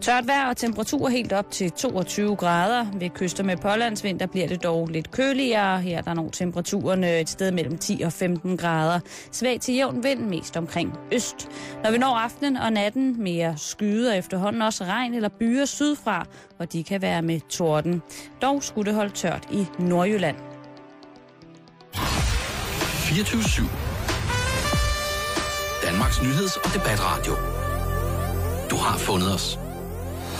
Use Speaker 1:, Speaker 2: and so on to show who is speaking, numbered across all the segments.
Speaker 1: Tørt vejr og temperatur helt op til 22 grader. Ved kyster med pålandsvind, der bliver det dog lidt køligere. Her er der nogle temperaturen et sted mellem 10 og 15 grader. Svag til jævn vind, mest omkring øst. Når vi når aftenen og natten, mere skyder efterhånden også regn eller byer sydfra, og de kan være med torden. Dog skulle det holde tørt i Nordjylland.
Speaker 2: 24 Danmarks nyheds- og debatradio. Du har fundet os.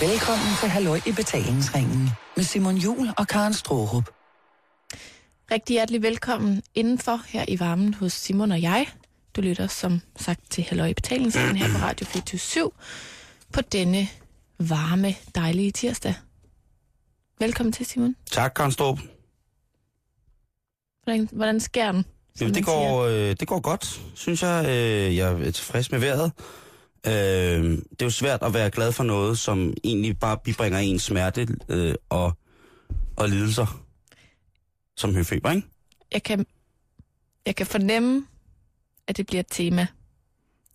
Speaker 3: Velkommen til Halløj i betalingsringen med Simon Jul og Karen Strohrup.
Speaker 4: Rigtig hjertelig velkommen indenfor her i varmen hos Simon og jeg. Du lytter som sagt til Halløj i betalingsringen her på Radio 24 på denne varme, dejlige tirsdag. Velkommen til, Simon.
Speaker 5: Tak, Karen Strup.
Speaker 4: Hvordan, hvordan sker den?
Speaker 5: Jamen, det, går, øh, det går godt, synes jeg. Øh, jeg er tilfreds med vejret. Øh, det er jo svært at være glad for noget, som egentlig bare bibringer en smerte øh, og, og lidelser. Som høfeber, ikke?
Speaker 4: Jeg kan, jeg kan fornemme, at det bliver et tema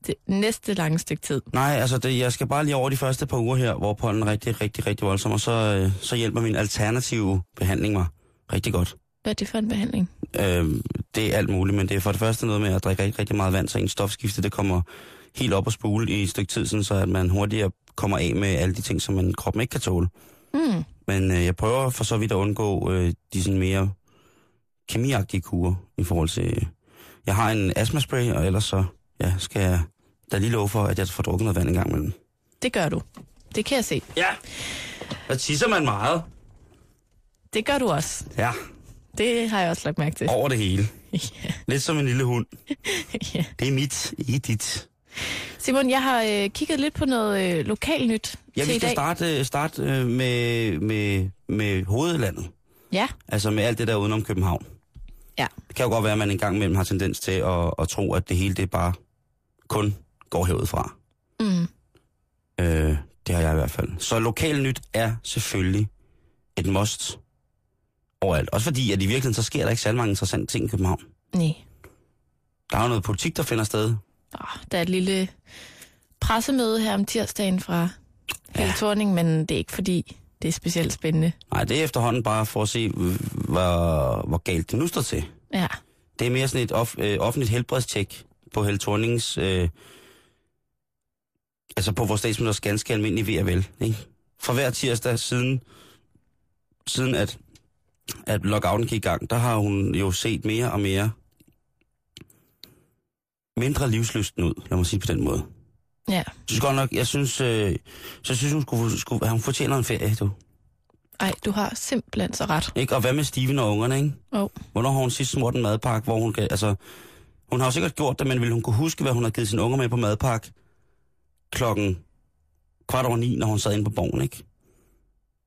Speaker 4: det næste lange stykke tid.
Speaker 5: Nej, altså det, jeg skal bare lige over de første par uger her, hvor pollen er rigtig, rigtig, rigtig voldsom, og så, øh, så hjælper min alternative behandling mig rigtig godt.
Speaker 4: Hvad er det for en behandling?
Speaker 5: Øh, det er alt muligt, men det er for det første noget med at drikke rigtig, rigtig meget vand, så en stofskifte det kommer helt op og spule i et stykke tid, sådan, så at man hurtigere kommer af med alle de ting, som man kroppen ikke kan tåle.
Speaker 4: Mm.
Speaker 5: Men øh, jeg prøver for så vidt at undgå øh, de sådan mere kemiagtige kurer i forhold til... Jeg har en astmaspray, og ellers så ja, skal jeg da lige love for, at jeg får drukket noget vand en gang imellem.
Speaker 4: Det gør du. Det kan jeg se.
Speaker 5: Ja. Og tisser man meget.
Speaker 4: Det gør du også.
Speaker 5: Ja.
Speaker 4: Det har jeg også lagt mærke til.
Speaker 5: Over det hele.
Speaker 4: ja.
Speaker 5: Lidt som en lille hund.
Speaker 4: ja.
Speaker 5: Det er mit, ikke dit.
Speaker 4: Simon, jeg har øh, kigget lidt på noget øh, lokalnyt
Speaker 5: Ja, vi skal starte, starte øh, med, med, med hovedlandet.
Speaker 4: Ja.
Speaker 5: Altså med alt det der udenom København.
Speaker 4: Ja.
Speaker 5: Det kan jo godt være, at man en gang imellem har tendens til at, at tro, at det hele det bare kun går herudfra.
Speaker 4: Mm.
Speaker 5: Øh, det har jeg i hvert fald. Så lokal nyt er selvfølgelig et must overalt. Også fordi, at i virkeligheden, så sker der ikke særlig mange interessante ting i København.
Speaker 4: Nej.
Speaker 5: Der er jo noget politik, der finder sted.
Speaker 4: Oh, der er et lille pressemøde her om tirsdagen fra Helle
Speaker 5: Ja.
Speaker 4: Thorning, men det er ikke fordi, det er specielt spændende.
Speaker 5: Nej, det er efterhånden bare for at se, hvor, hvor galt det nu står til.
Speaker 4: Ja.
Speaker 5: Det er mere sådan et off, øh, offentligt helbredstjek på Helle Thornings... Øh, altså på vores statsministers ganske almindelige vel. Ikke? Fra hver tirsdag siden, siden at, at lockouten gik i gang, der har hun jo set mere og mere mindre livslysten ud, lad mig sige det på den måde.
Speaker 4: Ja.
Speaker 5: Jeg synes godt nok, jeg synes, øh, så synes hun, skulle, skulle, hun fortjener en ferie, du.
Speaker 4: Ej, du har simpelthen så ret.
Speaker 5: Ikke? Og hvad med Steven og ungerne, ikke?
Speaker 4: Oh.
Speaker 5: Hvornår har hun sidst smurt en madpakke, hvor hun kan, altså... Hun har jo sikkert gjort det, men vil hun kunne huske, hvad hun har givet sine unger med på madpakke klokken kvart over ni, når hun sad inde på borgen, ikke?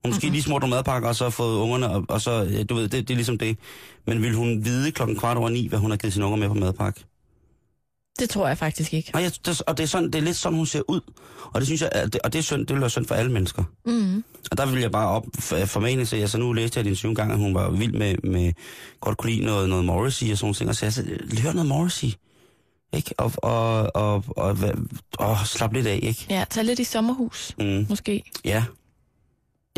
Speaker 5: Hun måske mm-hmm. lige smurt nogle madpakker, og så fået ungerne, og, og så, ja, du ved, det, det er ligesom det. Men vil hun vide klokken kvart over ni, hvad hun har givet sine unger med på madpakke?
Speaker 4: Det tror jeg faktisk ikke.
Speaker 5: Og, jeg, det, og det, er sådan, det er lidt sådan, hun ser ud. Og det synes jeg, det, og det er synd, det vil være synd for alle mennesker.
Speaker 4: Mm.
Speaker 5: Og der vil jeg bare op formane sig, altså nu læste jeg din syvende gang, at hun var vild med, med godt kunne lide noget, noget Morrissey og sådan nogle ting, og så jeg sagde, hør noget Morrissey, ikke? Og, og, og, og, og, og slap lidt af, ikke?
Speaker 4: Ja, tag lidt i sommerhus,
Speaker 5: Mm,
Speaker 4: måske.
Speaker 5: ja.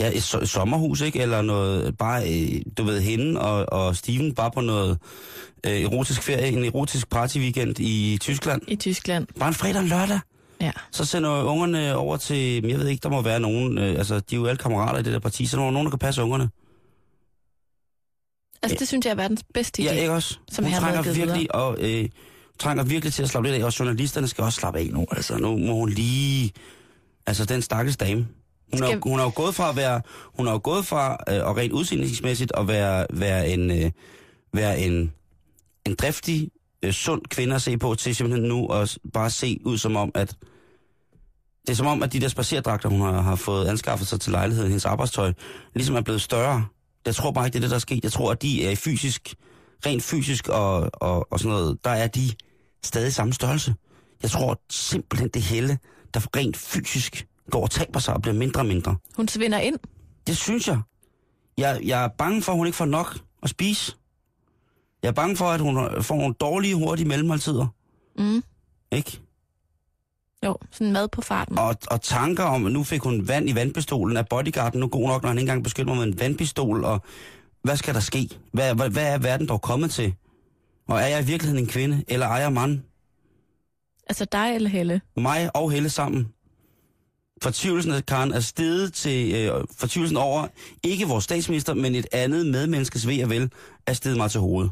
Speaker 5: Ja, et, so- et sommerhus, ikke? Eller noget, bare, øh, du ved, hende og, og Steven bare på noget øh, erotisk ferie, en erotisk party-weekend i Tyskland.
Speaker 4: I Tyskland.
Speaker 5: Bare en fredag og en lørdag.
Speaker 4: Ja.
Speaker 5: Så sender ungerne over til, jeg ved ikke, der må være nogen, øh, altså de er jo alle kammerater i det der parti, så der må nogen, der kan passe ungerne.
Speaker 4: Altså, det synes jeg er verdens bedste idé.
Speaker 5: Ja, ikke også?
Speaker 4: Som
Speaker 5: hun trænger virkelig, og, øh, trænger virkelig til at slappe lidt af, og journalisterne skal også slappe af nu. Altså, nu må hun lige... Altså, den stakkels dame. Hun,
Speaker 4: Skal-
Speaker 5: er, hun er jo gået fra at være... Hun er jo gået fra, øh, og rent udseendelsesmæssigt, at være, være en... Øh, være en, en driftig, øh, sund kvinde at se på, til simpelthen nu at bare se ud som om, at det er som om, at de der spacerdragter, hun har, har fået anskaffet sig til lejligheden, hendes arbejdstøj, ligesom er blevet større. Jeg tror bare ikke, det er det, der er sket. Jeg tror, at de er fysisk, rent fysisk og, og, og sådan noget, der er de stadig samme størrelse. Jeg tror simpelthen, det hele, der rent fysisk går og taber sig og bliver mindre og mindre.
Speaker 4: Hun svinder ind.
Speaker 5: Det synes jeg. Jeg, jeg er bange for, at hun ikke får nok at spise. Jeg er bange for, at hun får nogle dårlige, hurtige mellemmåltider.
Speaker 4: Mm.
Speaker 5: Ikke?
Speaker 4: Jo, sådan mad på farten.
Speaker 5: Og, og tanker om, at nu fik hun vand i vandpistolen, er bodyguarden nu god nok, når han ikke engang beskytter mig med en vandpistol, og hvad skal der ske? Hvad, hvad, hvad er verden dog kommet til? Og er jeg i virkeligheden en kvinde, eller er jeg mand?
Speaker 4: Altså dig eller Helle?
Speaker 5: Mig og Helle sammen. Fortvivlelsen, Karen, er steget til øh, fortvivlelsen over, ikke vores statsminister, men et andet medmenneskes ved og vel, er steget mig til hovedet.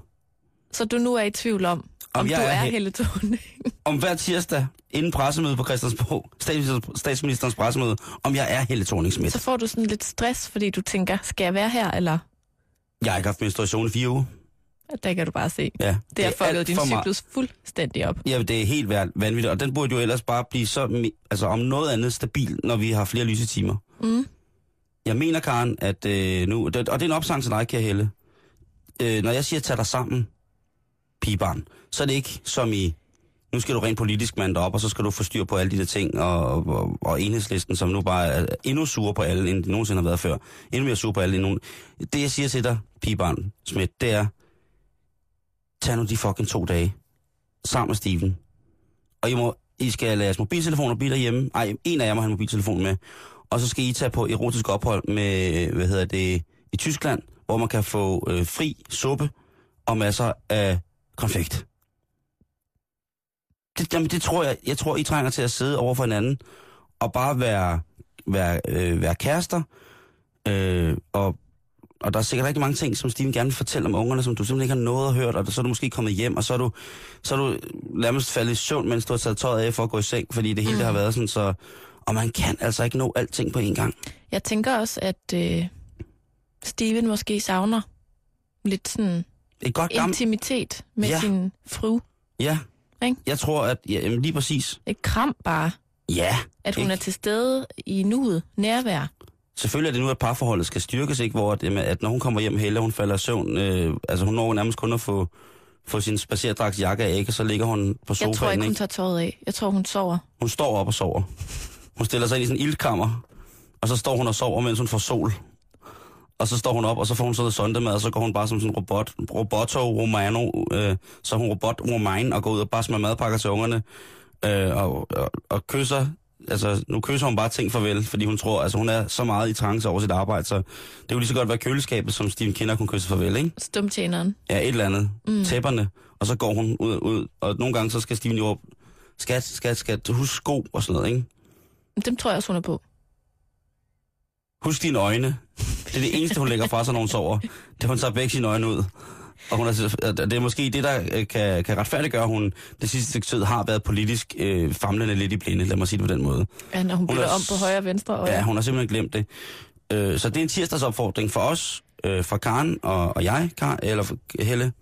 Speaker 4: Så du nu er i tvivl om, om,
Speaker 5: Om
Speaker 4: du
Speaker 5: er
Speaker 4: er
Speaker 5: Helle-
Speaker 4: Thorning?
Speaker 5: Om hver tirsdag, inden pressemøde på Christiansborg, statsministerens, statsministerens pressemøde, om jeg er Helle thorning.
Speaker 4: Så får du sådan lidt stress, fordi du tænker, skal jeg være her, eller?
Speaker 5: Jeg har ikke haft menstruation i fire uger.
Speaker 4: Der kan du bare se.
Speaker 5: Ja,
Speaker 4: Det har fucket din cyklus fuldstændig op.
Speaker 5: Ja, det er helt vanvittigt, og den burde jo ellers bare blive så, altså om noget andet stabil, når vi har flere lysetimer.
Speaker 4: Mm.
Speaker 5: Jeg mener, Karen, at øh, nu, og det er en opsang til dig, kære Helle. Øh, når jeg siger, tag dig sammen, pigebarn, så er det ikke som i, nu skal du rent politisk mande op, og så skal du få styr på alle de der ting, og, og, og enhedslisten, som nu bare er endnu sure på alle, end de nogensinde har været før. Endnu mere sure på alle end nogen. Det, jeg siger til dig, pigebarn Smidt, det er, tag nu de fucking to dage, sammen med Steven. Og I, må, I skal lade jeres mobiltelefoner blive derhjemme. Ej, en af jer må have en mobiltelefon med. Og så skal I tage på erotisk ophold med, hvad hedder det, i Tyskland, hvor man kan få øh, fri suppe og masser af konfekt. Det, jamen, det tror jeg, jeg tror, I trænger til at sidde over for hinanden og bare være, være, øh, være kærester. Øh, og, og der er sikkert rigtig mange ting, som Steven gerne vil fortælle om ungerne, som du simpelthen ikke har nået at høre, og så er du måske kommet hjem, og så er du, så er du nærmest faldet i søvn, mens du har taget tøjet af for at gå i seng, fordi det hele mm. det har været sådan, så... Og man kan altså ikke nå alting på én gang.
Speaker 4: Jeg tænker også, at øh, Steven måske savner lidt sådan
Speaker 5: Et godt gammelt...
Speaker 4: intimitet med
Speaker 5: ja.
Speaker 4: sin fru.
Speaker 5: Ja.
Speaker 4: Ikke?
Speaker 5: Jeg tror, at... Ja, jamen, lige præcis.
Speaker 4: Et kram bare.
Speaker 5: Ja.
Speaker 4: At hun
Speaker 5: Ikke?
Speaker 4: er til stede i nuet, nærvær.
Speaker 5: Selvfølgelig er det nu, at parforholdet skal styrkes, ikke? Hvor at, jamen, at når hun kommer hjem Helle, hun falder i søvn. Øh, altså, hun når nærmest kun at få, få sin spacerdrags jakke af, ikke? Og så ligger hun på sofaen,
Speaker 4: Jeg tror ikke, hun tager tøjet af. Jeg tror, hun sover.
Speaker 5: Hun står op og sover. Hun stiller sig ind i sådan en ildkammer, og så står hun og sover, mens hun får sol. Og så står hun op, og så får hun sådan noget sondemad, og så går hun bare som sådan en robot, roboto romano, øh, så hun robot romane, og går ud og bare smager madpakker til ungerne, øh, og, og, og kysser, altså nu kysser hun bare ting farvel, fordi hun tror, altså hun er så meget i trance over sit arbejde, så det kunne lige så godt være køleskabet, som Steven Kinder kunne kysse farvel, ikke?
Speaker 4: Stumtjeneren.
Speaker 5: Ja, et eller andet. Mm. Tæpperne, og så går hun ud, ud, og nogle gange så skal Steven jo råbe, skat, skat, skat, husk sko og sådan noget, ikke?
Speaker 4: Dem tror jeg også, hun er på.
Speaker 5: Husk dine øjne. Det er det eneste, hun lægger fra sig, når hun sover. Det hun tager begge sine øjne ud. Og hun er, det er måske det, der øh, kan, kan retfærdiggøre, at hun det sidste stykke tid har været politisk øh, famlende lidt i blinde, lad mig sige det på den måde.
Speaker 4: Ja, når hun bytter
Speaker 5: er
Speaker 4: om på højre og venstre øje.
Speaker 5: Ja, hun har simpelthen glemt det. Øh, så det er en tirsdagsopfordring for os, øh, fra Karen og, og jeg, Kar, eller Helle.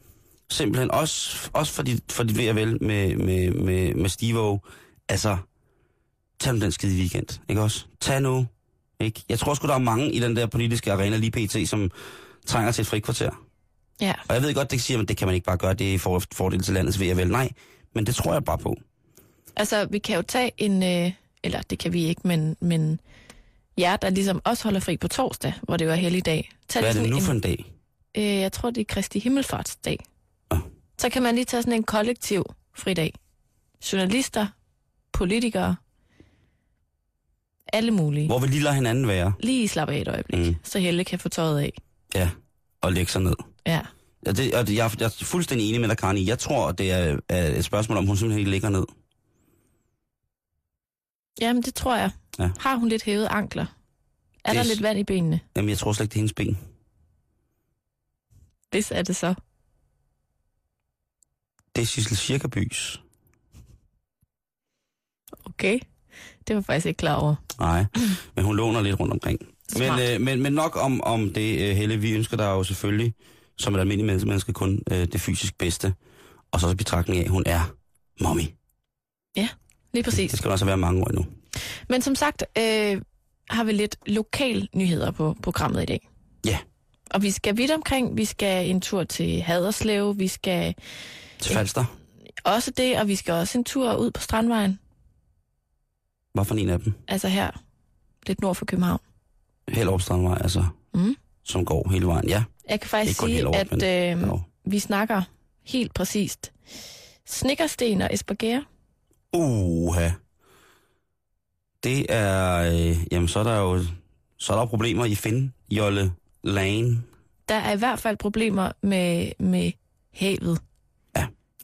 Speaker 5: Simpelthen også, også for, dit, for dit ved og vel med, med, med, med Steve Altså, tag nu den skide weekend, ikke også? Tag nu, ikke? Jeg tror sgu, der er mange i den der politiske arena lige pt., som trænger til et frikvarter.
Speaker 4: Ja.
Speaker 5: Og jeg ved godt, det siger, at det kan man ikke bare gøre, det er for fordel til landets ved vel. Nej, men det tror jeg bare på.
Speaker 4: Altså, vi kan jo tage en... Øh, eller det kan vi ikke, men, men jer, der ligesom også holder fri på torsdag, hvor det jo er helligdag. Tag
Speaker 5: Hvad er det nu for en dag?
Speaker 4: Øh, jeg tror, det er Kristi Himmelfartsdag.
Speaker 5: Ah.
Speaker 4: Så kan man lige tage sådan en kollektiv fridag. Journalister, politikere, alle mulige.
Speaker 5: Hvor vil lige lade hinanden være?
Speaker 4: Lige slappe af et øjeblik,
Speaker 5: mm.
Speaker 4: så Helle kan få tøjet af.
Speaker 5: Ja, og lægge sig ned.
Speaker 4: Ja.
Speaker 5: Ja, det, og jeg, jeg er fuldstændig enig med dig, Karni. Jeg tror, det er, er et spørgsmål, om hun simpelthen ikke ligger ned.
Speaker 4: Jamen, det tror jeg.
Speaker 5: Ja.
Speaker 4: Har hun lidt hævet ankler? Er
Speaker 5: Det
Speaker 4: der
Speaker 5: er-
Speaker 4: lidt vand i benene?
Speaker 5: Jamen, jeg tror slet ikke, det er hendes ben.
Speaker 4: Hvis er det så.
Speaker 5: Det er Sissel Cirkabys.
Speaker 4: Okay. Det var jeg faktisk ikke klar over.
Speaker 5: Nej, men hun låner lidt rundt omkring. Men, øh, men, men nok om, om det, øh, Helle. Vi ønsker dig jo selvfølgelig, som et almindeligt menneske, menneske kun øh, det fysisk bedste. Og så betragtning af, at hun er mommy.
Speaker 4: Lige præcis.
Speaker 5: Det skal også være mange år endnu.
Speaker 4: Men som sagt, øh, har vi lidt lokal nyheder på programmet i dag.
Speaker 5: Ja.
Speaker 4: Og vi skal vidt omkring. Vi skal en tur til Haderslev. Vi skal
Speaker 5: Til Falster.
Speaker 4: også det, og vi skal også en tur ud på Strandvejen.
Speaker 5: Hvad for en af dem?
Speaker 4: Altså her, lidt nord for København.
Speaker 5: Hellerup Strandvej, altså.
Speaker 4: Mm.
Speaker 5: Som går hele vejen. Ja.
Speaker 4: Jeg kan faktisk sige,
Speaker 5: Hellerup,
Speaker 4: at
Speaker 5: men-
Speaker 4: øh, vi snakker helt præcist Snickersten og Esbergere.
Speaker 5: Uha. det er, øh, jamen så er der jo så er der problemer i Finn, Jolle Lane.
Speaker 4: Der er i hvert fald problemer med, med havet.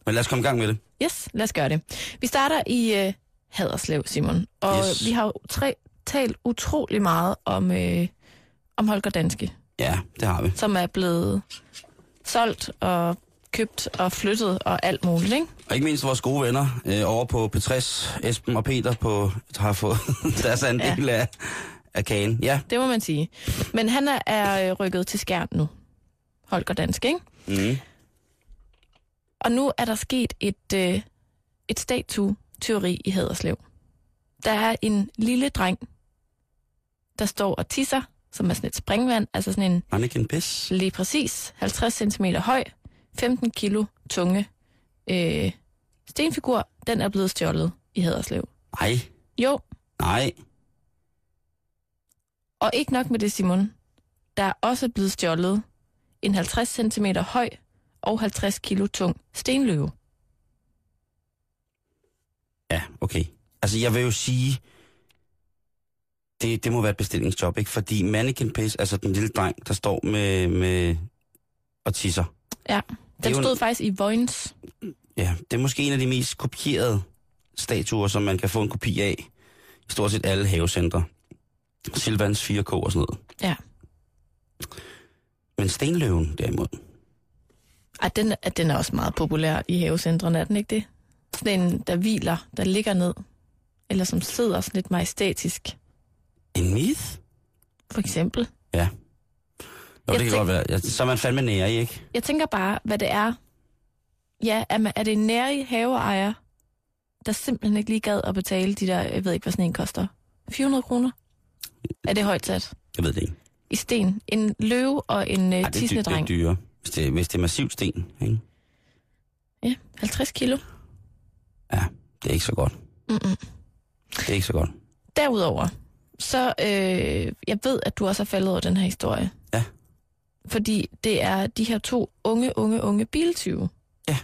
Speaker 5: Men lad os komme i gang med det.
Speaker 4: Yes, lad os gøre det. Vi starter i øh, Haderslev, Simon. Og
Speaker 5: Yes.
Speaker 4: vi har jo tre, talt utrolig meget om, øh, om Holger Danske,
Speaker 5: Ja, det har vi.
Speaker 4: som er blevet solgt og købt og flyttet og alt muligt, ikke?
Speaker 5: Og ikke mindst vores gode venner øh, over på P60, Esben og Peter, på, har fået deres andel ja. af, af kagen. Ja.
Speaker 4: Det må man sige. Men han er, er øh, rykket til skærn nu. Holger Danske, ikke?
Speaker 5: Mm.
Speaker 4: Og nu er der sket et, øh, et statue-teori i Haderslev. Der er en lille dreng, der står og tisser, som er sådan et springvand, altså sådan en
Speaker 5: Mannequin Piss.
Speaker 4: lige præcis 50 cm høj, 15 kilo tunge øh, stenfigur. Den er blevet stjålet i Haderslev.
Speaker 5: Nej,
Speaker 4: Jo,
Speaker 5: nej.
Speaker 4: og ikke nok med det, Simon. Der er også blevet stjålet en 50 cm høj og 50 kilo tung stenløve.
Speaker 5: Ja, okay. Altså, jeg vil jo sige, det, det må være et bestillingsjob, ikke? Fordi Mannequin Piss, altså den lille dreng, der står med, med og tisser.
Speaker 4: Ja, den
Speaker 5: jo
Speaker 4: stod
Speaker 5: en-
Speaker 4: faktisk i Vojens.
Speaker 5: Ja, det er måske en af de mest kopierede statuer, som man kan få en kopi af i stort set alle havecentre. Silvans 4K og sådan noget.
Speaker 4: Ja.
Speaker 5: Men stenløven derimod,
Speaker 4: Ej, den, er- den er også meget populær i havecentrene, er den ikke det? Sådan en, der hviler, der ligger ned. Eller som sidder sådan lidt majestætisk.
Speaker 5: En myth?
Speaker 4: For eksempel.
Speaker 5: Jo,
Speaker 4: Jeg
Speaker 5: det kan
Speaker 4: tænk-
Speaker 5: godt være. Ja, så er man fandme nære i, ikke?
Speaker 4: Jeg tænker bare, hvad det er. Ja, er, man, er det en nærig haveejer, der simpelthen ikke lige gad at betale de der, jeg ved ikke, hvad sådan en koster. 400 kroner? Er det højt sat?
Speaker 5: Jeg ved det ikke.
Speaker 4: I sten. En løve og en
Speaker 5: Ej,
Speaker 4: uh,
Speaker 5: det, er er dyre. Hvis det, hvis det er massivt sten, ikke?
Speaker 4: Ja, 50 kilo.
Speaker 5: Ja, det er ikke så godt.
Speaker 4: Mm-mm.
Speaker 5: Det er ikke så godt.
Speaker 4: Derudover, så øh, jeg ved, at du også har faldet over den her historie.
Speaker 5: Ja.
Speaker 4: Fordi det er de her to unge, unge, unge biltyve,
Speaker 5: Ja.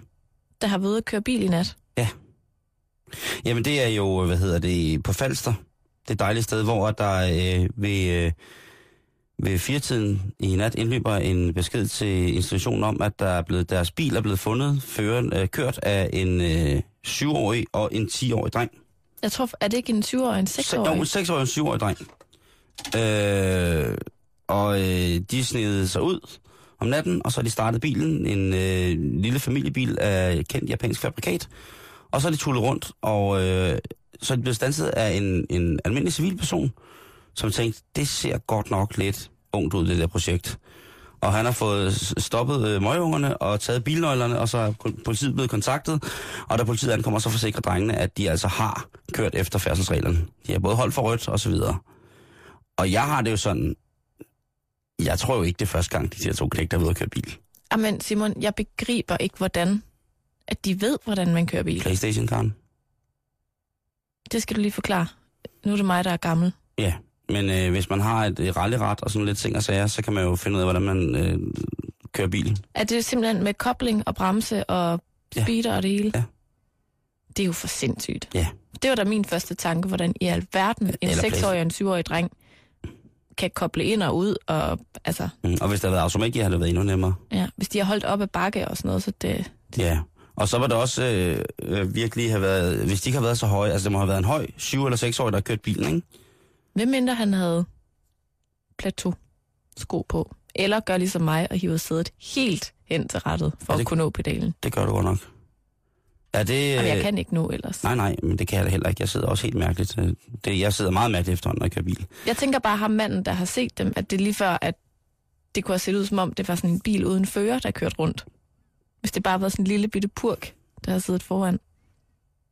Speaker 4: der har været at køre bil i nat.
Speaker 5: Jamen det er jo, hvad hedder det, på Falster. Det et dejligt sted, hvor der øh, ved, øh, ved firetiden i nat indløber en besked til institutionen om, at der er blevet, deres bil er blevet fundet, føren, øh, kørt af en øh, 7-årig og en 10-årig dreng.
Speaker 4: Jeg tror, er det ikke en 20-årig og en
Speaker 5: Se-
Speaker 4: 6-årig?
Speaker 5: Jo, en 6-årig og en 7-årig dreng. Øh, og øh, de snedede sig ud om natten, og så de startet bilen, en øh, lille familiebil af kendt japansk fabrikat, og så er de tullet rundt, og øh, så er de blevet stanset af en, en almindelig civilperson, som tænkte, det ser godt nok lidt ungt ud, det der projekt. Og han har fået stoppet øh, møgungerne og taget bilnøglerne, og så er politiet blevet kontaktet. Og da politiet ankommer, så forsikrer drengene, at de altså har kørt efter færdselsreglerne. De har både holdt for rødt og så videre. Og jeg har det jo sådan, jeg tror jo ikke, det er første gang, de her to knægter er ude at køre bil.
Speaker 4: Jamen Simon, jeg begriber ikke, hvordan at de ved, hvordan man kører bil.
Speaker 5: Playstation-karen.
Speaker 4: Det skal du lige forklare. Nu er det mig, der er gammel.
Speaker 5: Ja, men øh, hvis man har et, et rallyret og sådan lidt ting og sager, så kan man jo finde ud af, hvordan man øh, kører bil.
Speaker 4: Er det simpelthen med kobling og bremse og
Speaker 5: Ja.
Speaker 4: speeder og det hele?
Speaker 5: Ja.
Speaker 4: Det er jo for sindssygt.
Speaker 5: Ja.
Speaker 4: Det var da min første tanke, hvordan i alverden en
Speaker 5: Eller
Speaker 4: 6-årig og en 7-årig dreng kan koble ind og ud, og altså,
Speaker 5: Mm, og hvis der havde været automatgear, havde det været endnu nemmere.
Speaker 4: ja, hvis de har holdt op ad bakke og sådan noget, så det,
Speaker 5: Ja, og så var det også øh, øh, virkelig have været, hvis de ikke har været så høje, altså det må have været en høj 7 eller 6 år, der har kørt bilen, ikke?
Speaker 4: Hvem mindre han havde plateau sko på, eller gør ligesom mig og hiver sædet helt hen til rettet for
Speaker 5: Ja, det-
Speaker 4: at kunne nå pedalen.
Speaker 5: Det gør du godt nok. Er det...
Speaker 4: Og jeg kan ikke nå ellers.
Speaker 5: Nej, nej, men det kan jeg da heller ikke. Jeg sidder også helt mærkeligt. øh, Det, jeg sidder meget mærkeligt efterhånden, når jeg kører bil.
Speaker 4: Jeg tænker bare ham manden, der har set dem, at det er lige før, at det kunne have set ud som om, det var sådan en bil uden fører, der kørte rundt. Hvis det bare var sådan en lille bitte purk, der havde siddet foran.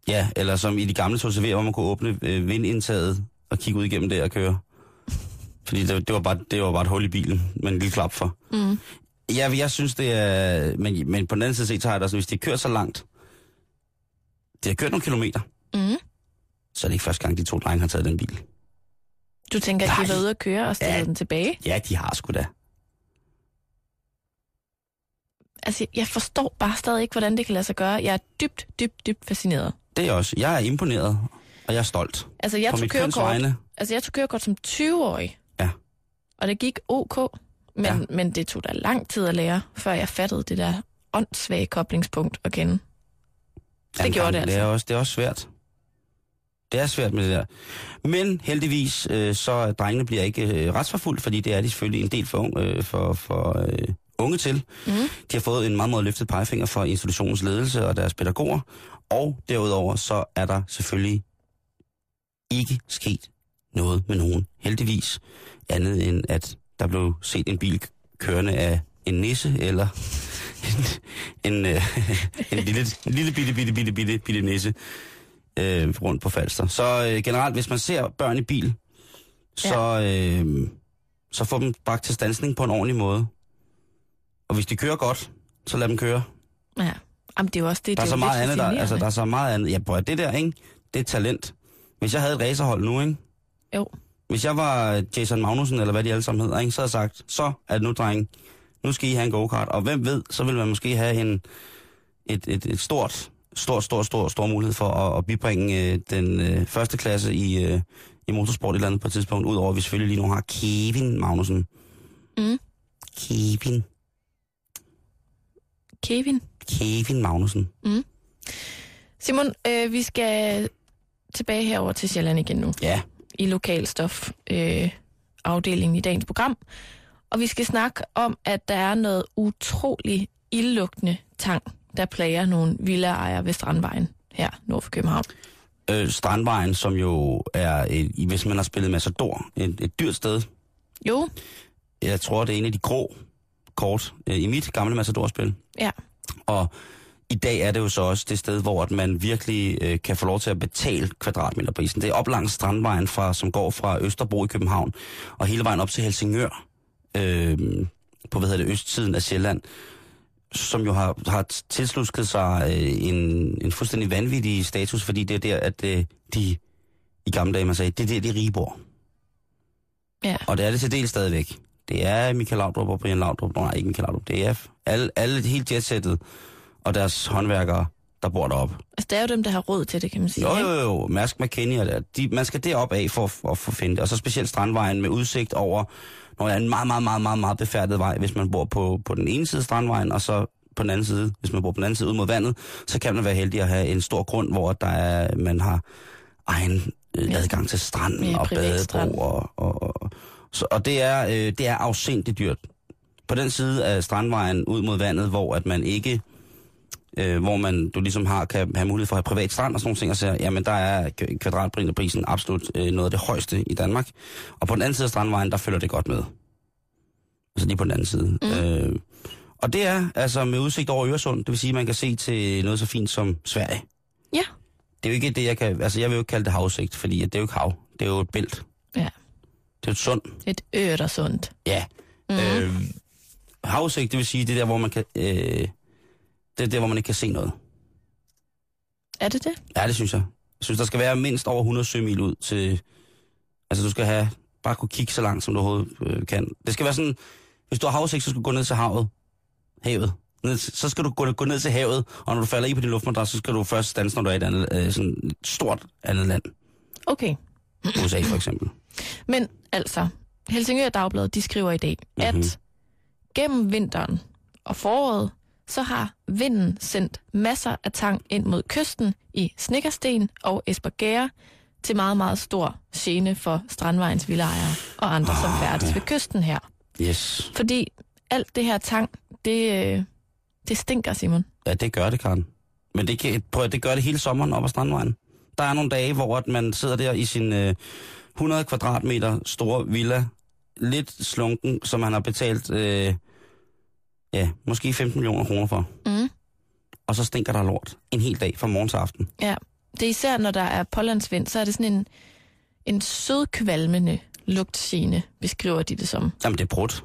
Speaker 5: Ja, eller som i de gamle tog hvor man kunne åbne øh, vindindtaget og kigge ud igennem det og køre. Fordi det, det, var bare, det var bare et hul i bilen med en lille klap for.
Speaker 4: Mm.
Speaker 5: Ja, jeg synes det er... Men, men på den anden side set, så har jeg det sådan, hvis de kører så langt, de har kørt nogle kilometer,
Speaker 4: Mm.
Speaker 5: så er det ikke første gang, de to drenge har taget den bil.
Speaker 4: Du tænker, at de
Speaker 5: Nej.
Speaker 4: har været ude at køre og stillet
Speaker 5: Ja.
Speaker 4: den tilbage?
Speaker 5: Ja, de har sgu da.
Speaker 4: Altså, jeg forstår bare stadig ikke, hvordan det kan lade sig gøre. Jeg er dybt, dybt, dybt fascineret.
Speaker 5: Det er også. Jeg er imponeret. Og jeg er stolt.
Speaker 4: Altså, jeg tog kørekort, altså, jeg tog kørekort som 20-årig.
Speaker 5: Ja.
Speaker 4: Og det gik ok, men,
Speaker 5: Ja.
Speaker 4: men det tog da lang tid at lære, før jeg fattede det der åndssvage koblingspunkt at kende. Det
Speaker 5: Jamen,
Speaker 4: gjorde det
Speaker 5: Det er,
Speaker 4: altså.
Speaker 5: også, det er også svært. Det er svært med det der. Men heldigvis, øh, så drengene bliver ikke øh, retsforfulgt, fordi det er de selvfølgelig en del for, øh, for, for øh, unge til.
Speaker 4: Mm.
Speaker 5: De har fået en meget, meget løftet pegefinger fra institutionens ledelse og deres pædagoger. Og derudover, så er der selvfølgelig ikke sket noget med nogen. Heldigvis andet end, at der blev set en bil kørende af en nisse, eller en, en, øh, en lille, en lille bitte, bitte, bitte, bitte, bitte nisse øh, rundt på Falster. Så øh, generelt, hvis man ser børn i bil, så, øh, så få dem bragt til stansning på en ordentlig måde. Og hvis de kører godt, så lad dem køre.
Speaker 4: Ja. Jamen, det er jo også det.
Speaker 5: Der er
Speaker 4: det
Speaker 5: så
Speaker 4: jo
Speaker 5: meget andet, der, altså, der er så meget andet. Ja, prøv det der, ikke? Det er talent. Hvis jeg havde et racerhold nu, ikke?
Speaker 4: Jo.
Speaker 5: Hvis jeg var Jason Magnussen, eller hvad de alle sammen hedder, ikke? så havde jeg sagt, så er det nu, dreng, nu skal I have en go-kart. Og hvem ved, så vil man måske have en, et, et, et stort, stort, stort, stort, stor mulighed for at, at bibringe øh, den øh, første klasse i, øh, i motorsport et eller andet på et tidspunkt. Udover at vi selvfølgelig lige nu har Kevin Magnussen.
Speaker 4: Mm.
Speaker 5: Kevin.
Speaker 4: Kevin.
Speaker 5: Kevin Magnussen.
Speaker 4: Simon, øh, vi skal tilbage herover til Sjælland igen nu.
Speaker 5: Ja,
Speaker 4: i lokalstof øh, afdelingen i dagens program. Og vi skal snakke om, at der er noget utrolig ildlugtende tang, der plager nogle villaejere ved Strandvejen her nord for København.
Speaker 5: øh, Strandvejen, som jo er, i- hvis man har spillet Massador, et, et dyrt sted.
Speaker 4: Jo,
Speaker 5: Jeg tror, det er en af de grå kort øh, i mit gamle Massador-spil.
Speaker 4: ja.
Speaker 5: Og i dag er det jo så også det sted, hvor at man virkelig øh, kan få lov til at betale kvadratmeterprisen. Det er op langs Strandvejen, fra, som går fra Østerbro i København, og hele vejen op til Helsingør, øh, på hvad hedder det, østsiden af Sjælland, som jo har, har tilslusket sig øh, en, en fuldstændig vanvittig status, fordi det er der, at øh, de i gamle dage, man sagde, det er der, de rige bor.
Speaker 4: Ja.
Speaker 5: Og det er det til del stadigvæk. Det er Michael Laudrup og Brian Laudrup. Nej, ikke Michael Laudrup. Det er alle, alle helt jetsættet og deres håndværkere, der bor deroppe.
Speaker 4: Altså, det er jo dem, der har råd til det, kan man sige.
Speaker 5: Jo, jo, jo. Mærsk McKinney de, man skal derop af for, for at få finde det. Og så specielt Strandvejen med udsigt over, når der er en meget, meget, meget, meget, meget befærdet vej, hvis man bor på, på den ene side af Strandvejen, og så på den anden side, hvis man bor på den anden side ud mod vandet, så kan man være heldig at have en stor grund, hvor der er, man har egen øh,
Speaker 4: Ja.
Speaker 5: adgang til stranden
Speaker 4: Ja,
Speaker 5: og badebro. Og, og, og, så, og det er, øh, det er afsindigt dyrt. På den side af Strandvejen ud mod vandet, hvor at man ikke øh, hvor man du ligesom har, kan have mulighed for at have privat strand og sådan nogle ting, og så, jamen der er kvadratmeterprisen absolut øh, noget af det højeste i Danmark. Og på den anden side af Strandvejen, der følger det godt med. Altså lige på den anden side. Mm. Øh, og det er altså med udsigt over Øresund, det vil sige, at man kan se til noget så fint som Sverige.
Speaker 4: Ja.
Speaker 5: Det er jo ikke det, jeg kan... Altså, jeg vil jo ikke kalde det havudsigt, fordi det er jo ikke hav. Det er jo et bælt.
Speaker 4: Ja.
Speaker 5: Det er et sund.
Speaker 4: Et sundt.
Speaker 5: Ja. Mm. Øh, havudsigt, det vil sige, det er der, hvor man kan... Øh, det er der, hvor man ikke kan se noget.
Speaker 4: Er det det?
Speaker 5: Ja, det synes jeg. Jeg synes, der skal være mindst over 100 sømil ud til... Altså, du skal have... Bare kunne kigge så langt, som du overhovedet øh, kan. Det skal være sådan... Hvis du har havudsigt, så skal du gå ned til havet. Havet. Ned, så skal du gå, gå ned til havet, og når du falder i på din luftmadras, så skal du først stanse, når du er i et andet, øh, sådan et stort andet land.
Speaker 4: Okay.
Speaker 5: USA for eksempel.
Speaker 4: Men altså, Helsingør Dagblad, de skriver i dag, mm-hmm.
Speaker 5: Mhm.
Speaker 4: at gennem vinteren og foråret, så har vinden sendt masser af tang ind mod kysten i Snikkersten og Esbergære til meget, meget stor gene for Strandvejens villaejere og andre, som færdes ved kysten her.
Speaker 5: Yes.
Speaker 4: Fordi alt det her tang, det, øh, det stinker, Simon.
Speaker 5: Ja, det gør det, Karen. Men det, kan, prøv, det gør det hele sommeren op ad Strandvejen. Der er nogle dage, hvor at man sidder der i sin øh, 100 kvadratmeter store villa, lidt slunken, som man har betalt, øh, ja, måske 15 millioner kroner for.
Speaker 4: Mm.
Speaker 5: Og så stinker der lort en hel dag fra morgen til aften.
Speaker 4: Ja, det er især, når der er pålandsvind, så er det sådan en, en sødkvalmende lugtgene, beskriver de det som.
Speaker 5: Jamen, det er brudt.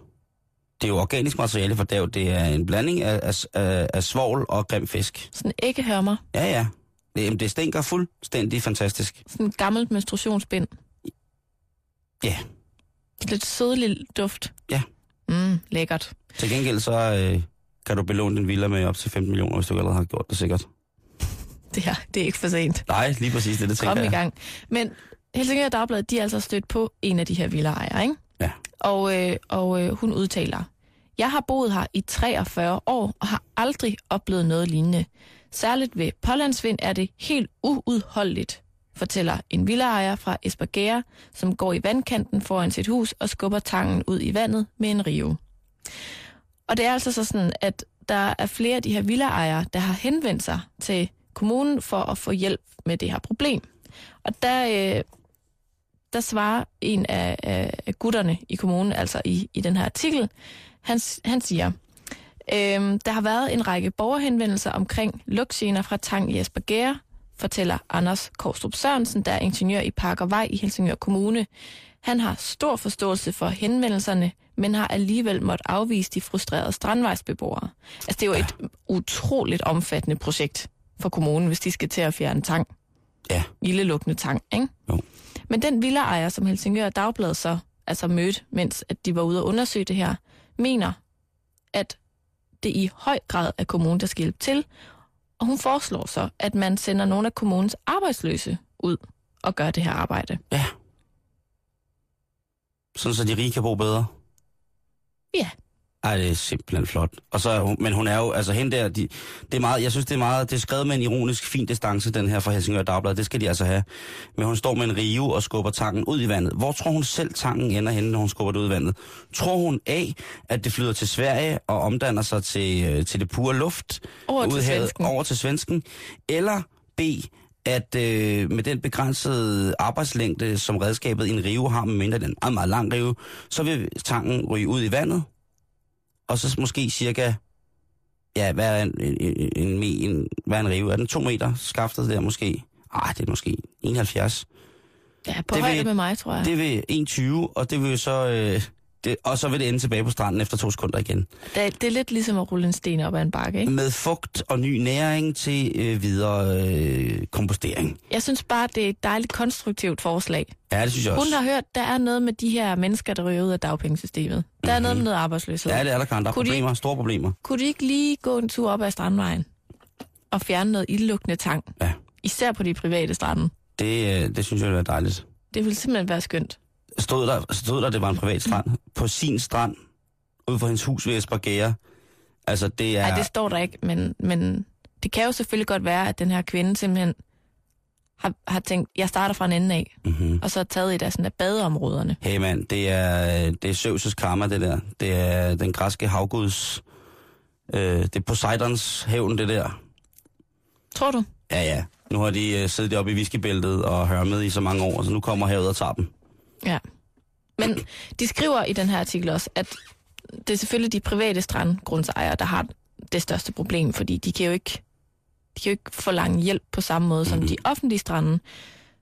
Speaker 5: Det er jo organisk materiale for dav. Det er en blanding af, af, af, af svovl og grim fisk.
Speaker 4: Sådan æggehørmer,
Speaker 5: Ja, ja. Det, jamen, det stinker fuldstændig fantastisk.
Speaker 4: sådan en gammelt menstruationsbind.
Speaker 5: Ja.
Speaker 4: Lidt sødlig duft. Mm, lækkert.
Speaker 5: Til gengæld så øh, kan du belåne din villa med op til 15 millioner, hvis du allerede har gjort det sikkert.
Speaker 4: Det her, det er ikke for sent.
Speaker 5: Nej, lige præcis det, det tænker
Speaker 4: Kom i
Speaker 5: jeg.
Speaker 4: gang. Men Helsingør Dagblad, de er altså stødt på en af de her villaejere, ikke?
Speaker 5: Ja.
Speaker 4: Og, øh, og øh, hun udtaler, Jeg har boet her i 43 år og har aldrig oplevet noget lignende. Særligt ved pålandsvind er det helt uudholdeligt, fortæller en villaejer fra Esbergære, som går i vandkanten foran sit hus og skubber tangen ud i vandet med en rive. Og det er altså så sådan, at der er flere af de her villaejere, der har henvendt sig til kommunen for at få hjælp med det her problem. Og der, øh, der svarer en af, af gutterne i kommunen, altså i, i den her artikel, han, han siger, øh, der har været en række borgerhenvendelser omkring lugtgener fra Tang i Esbergære, fortæller Anders Korstrup Sørensen, der er ingeniør i Park og Vej i Helsingør Kommune. Han har stor forståelse for henvendelserne, men har alligevel måttet afvise de frustrerede strandvejsbeboere. Altså, det er jo et utroligt omfattende projekt for kommunen, hvis de skal til at fjerne tang.
Speaker 5: Ja.
Speaker 4: Ildelukkende tang, ikke?
Speaker 5: Jo.
Speaker 4: Men den villaejer, som Helsingør Dagblad så altså mødte, mens at de var ude og undersøge det her, mener, at det i høj grad er kommunen, der skal hjælpe til. Og hun foreslår så, at man sender nogle af kommunens arbejdsløse ud og gør det her arbejde.
Speaker 5: Ja. Sådan så de rige kan bo bedre.
Speaker 4: Ja.
Speaker 5: Ej, det er simpelthen flot. Og så, men hun er jo, altså hende der, de, det er meget, jeg synes det er meget, det er skrevet med en ironisk fin distance, den her fra Helsingør Dagblad, det skal de altså have. Men hun står med en rive og skubber tangen ud i vandet. Hvor tror hun selv tangen ender henne, når hun skubber det ud i vandet? Tror hun A, at det flyder til Sverige og omdanner sig til, øh, til det pure luft?
Speaker 4: Over til
Speaker 5: ud i havet,
Speaker 4: svensken.
Speaker 5: Over til svensken? Eller B, at øh, med den begrænsede arbejdslængde, som redskabet i en rive har, medmindre den er en meget, meget lang rive, så vil tangen ryge ud i vandet, og så måske cirka, ja, hvad er en, en, en, en, hvad er en rive? Er den to meter skaftet der måske? Ej, det er måske 71.
Speaker 4: Ja, på
Speaker 5: Det
Speaker 4: højde
Speaker 5: vil-
Speaker 4: med mig, tror jeg.
Speaker 5: Det vil 1,20, og det vil jo så... Øh, det, og så vil det ende tilbage på stranden efter to sekunder igen.
Speaker 4: Det, er, det er lidt ligesom at rulle en sten op ad en bakke, ikke?
Speaker 5: Med fugt og ny næring til øh, videre øh, kompostering.
Speaker 4: Jeg synes bare, det er et dejligt konstruktivt forslag.
Speaker 5: Ja, det synes jeg også.
Speaker 4: Hun har hørt, der er noget med de her mennesker, der ryger ud af dagpengesystemet. Der er noget med noget arbejdsløshed.
Speaker 5: Ja, det er der, Karen. Der er
Speaker 4: Kunne de
Speaker 5: problemer, store problemer.
Speaker 4: Kunne de ikke lige gå en tur op ad Strandvejen og fjerne noget ildlukkende tang?
Speaker 5: Ja.
Speaker 4: Især på de private strande.
Speaker 5: Det, øh, det synes jeg ville være dejligt.
Speaker 4: Det ville simpelthen være skønt.
Speaker 5: Stod der, stod der, det var en privat strand. På sin strand, ude for hendes hus ved Esbergære. Altså, det er...
Speaker 4: Nej, det står der ikke, men, men det kan jo selvfølgelig godt være, at den her kvinde simpelthen har, har tænkt, jeg starter fra en ende af,
Speaker 5: Mm-hmm.
Speaker 4: og så taget et af sådan af badeområderne.
Speaker 5: Hey mand, det er, det er Zeus' karma, det der. Det er den græske havguds... Øh, det er Poseidons hævn, det der.
Speaker 4: Tror du?
Speaker 5: Ja, ja. Nu har de øh, siddet oppe i whiskybæltet og hørmet i så mange år, så nu kommer havet og tager dem.
Speaker 4: Ja. Men de skriver i den her artikel også, at det er selvfølgelig de private strandgrundsejere, der har det største problem, fordi de kan jo ikke, de kan jo ikke forlange hjælp på samme måde som de offentlige strande.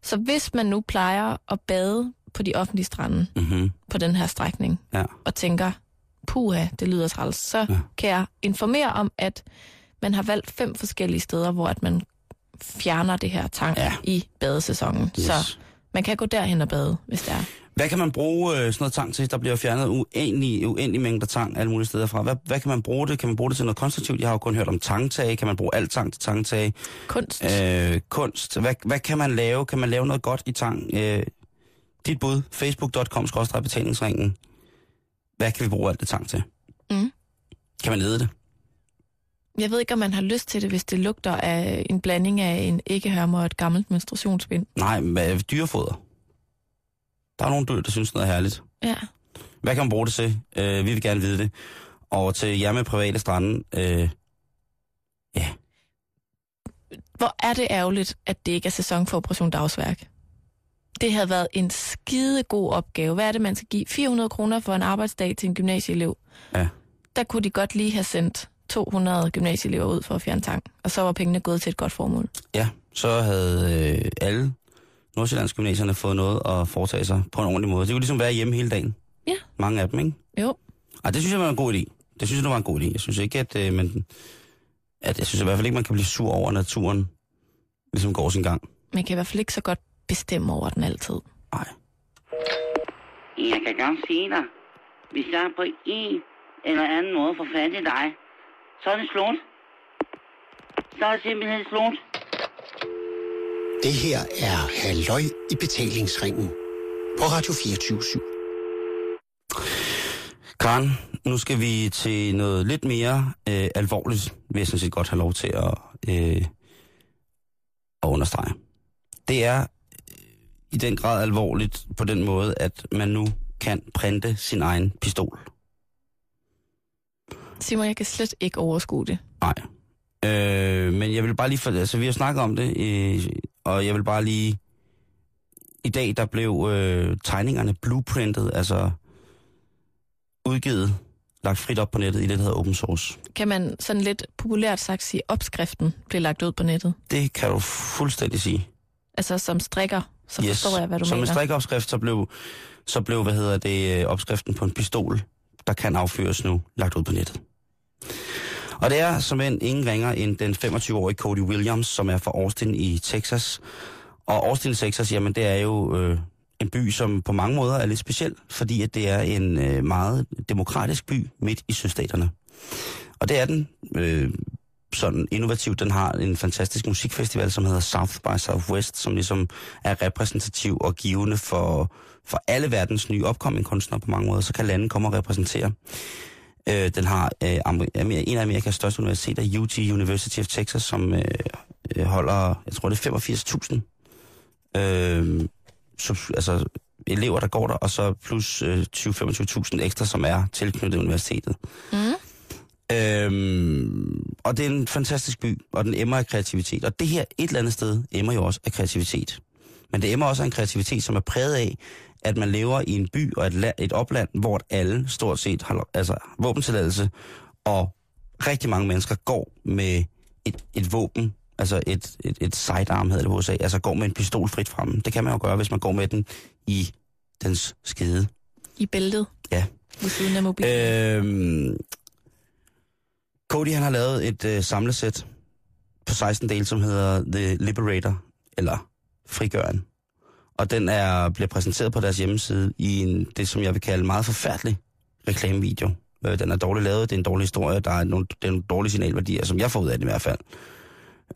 Speaker 4: Så hvis man nu plejer at bade på de offentlige strande
Speaker 5: Mm-hmm.
Speaker 4: på den her strækning,
Speaker 5: Ja.
Speaker 4: og tænker, puha, det lyder træls, så
Speaker 5: Ja.
Speaker 4: kan jeg informere om, at man har valgt fem forskellige steder, hvor at man fjerner det her tang
Speaker 5: ja.
Speaker 4: i badesæsonen.
Speaker 5: Yes.
Speaker 4: Så man kan gå derhen og bade, hvis det er.
Speaker 5: Hvad kan man bruge øh, sådan noget tang til? Der bliver fjernet uendelig, uendelig mængder tang alle mulige steder fra. Hvad, hvad kan man bruge det? Kan man bruge det til noget konstruktivt? Jeg har jo kun hørt om tangtag. Kan man bruge alt tang til tangtag?
Speaker 4: Kunst.
Speaker 5: Øh, kunst. Hvad, hvad kan man lave? Kan man lave noget godt i tang? Øh, dit bud. Facebook.com betalingsringen. Hvad kan vi bruge alt det tang til?
Speaker 4: Mm.
Speaker 5: Kan man lede det?
Speaker 4: Jeg ved ikke, om man har lyst til det, hvis det lugter af en blanding af en æggehørme og et gammelt menstruationsbind.
Speaker 5: Nej, men dyrefoder. Der er nogle dyr, der synes noget er herligt.
Speaker 4: Ja.
Speaker 5: Hvad kan man bruge det til? Øh, vi vil gerne vide det. Og til jer med private strande. Øh,
Speaker 4: Hvor er det ærgerligt, at det ikke er sæson for Operation Dagsværk. Det havde været en skide god opgave. Hvad er det, man skal give? 400 kroner for en arbejdsdag til en gymnasieelev.
Speaker 5: Ja.
Speaker 4: Der kunne de godt lige have sendt 200 gymnasieelever ud for at fjerne tang. Og så var pengene gået til et godt formål.
Speaker 5: ja, så havde øh, alle Nordsjællands gymnasierne fået noget at foretage sig på en ordentlig måde. Det kunne ligesom være hjemme hele dagen.
Speaker 4: Ja.
Speaker 5: Mange af dem, ikke?
Speaker 4: Jo.
Speaker 5: Ej, det synes jeg var en god idé. Det synes jeg, det var en god idé. Jeg synes ikke, at, øh, man, at jeg synes i hvert fald ikke, man kan blive sur over at naturen, ligesom går sin gang.
Speaker 4: Man kan i hvert fald ikke så godt bestemme over den altid.
Speaker 5: Nej.
Speaker 6: Jeg kan godt sige dig, hvis jeg på en eller anden måde får fat i dig, så er det slut. Så er det simpelthen slut.
Speaker 7: Det her er Halløj i betalingsringen på Radio 24
Speaker 5: Karen, nu skal vi til noget lidt mere øh, alvorligt, vil jeg sådan set godt have lov til at, øh, at understrege. Det er øh, i den grad alvorligt på den måde, at man nu kan printe sin egen pistol.
Speaker 4: Simon, jeg kan slet ikke overskue det.
Speaker 5: Nej. Øh, men jeg vil bare lige... For, altså, vi har snakket om det, øh, og jeg vil bare lige... I dag, der blev øh, tegningerne blueprintet, altså udgivet, lagt frit op på nettet i det, der hedder open source.
Speaker 4: Kan man sådan lidt populært sagt sige, opskriften blev lagt ud på nettet?
Speaker 5: Det kan du fuldstændig sige.
Speaker 4: Altså som strikker, så
Speaker 5: yes.
Speaker 4: forstår jeg, hvad du
Speaker 5: Som
Speaker 4: mener.
Speaker 5: en strikopskrift, så blev, så blev, hvad hedder det, øh, opskriften på en pistol, der kan affyres nu, lagt ud på nettet. Og det er som en ingen ringer end den 25-årige Cody Williams, som er fra Austin i Texas. Og Austin, Texas, jamen det er jo øh, en by, som på mange måder er lidt speciel, fordi at det er en øh, meget demokratisk by midt i sydstaterne. Og det er den øh, sådan innovativ. Den har en fantastisk musikfestival, som hedder South by Southwest, som ligesom er repræsentativ og givende for, for alle verdens nye opkommende kunstnere på mange måder. Så kan landet komme og repræsentere. Øh, den har øh, en af Amerikas største universiteter, UT University of Texas, som øh, øh, holder, jeg tror det er 85.000 øh, sub- altså elever, der går der, og så plus øh, 20-25.000 ekstra, som er tilknyttet universitetet.
Speaker 4: Mm.
Speaker 5: Øhm, og det er en fantastisk by, og den emmer af kreativitet. Og det her et eller andet sted emmer jo også af kreativitet. Men det emmer også af en kreativitet, som er præget af, at man lever i en by og et, la- et opland, hvor alle stort set har altså, våbentilladelse, og rigtig mange mennesker går med et, et våben, altså et, et, et sidearm, hedder det på USA, altså går med en pistol frit fremme. Det kan man jo gøre, hvis man går med den i dens skede.
Speaker 4: I bæltet?
Speaker 5: Ja.
Speaker 4: Ved siden af mobilen?
Speaker 5: Øhm, Cody han har lavet et øh, samlesæt på 16 dele, som hedder The Liberator, eller Frigøren. Og den er bliver præsenteret på deres hjemmeside i en, det, som jeg vil kalde meget forfærdelig reklamevideo. Øh, den er dårligt lavet, det er en dårlig historie, der er nogle, det er nogle dårlige signalværdier, som jeg får ud af det i hvert fald.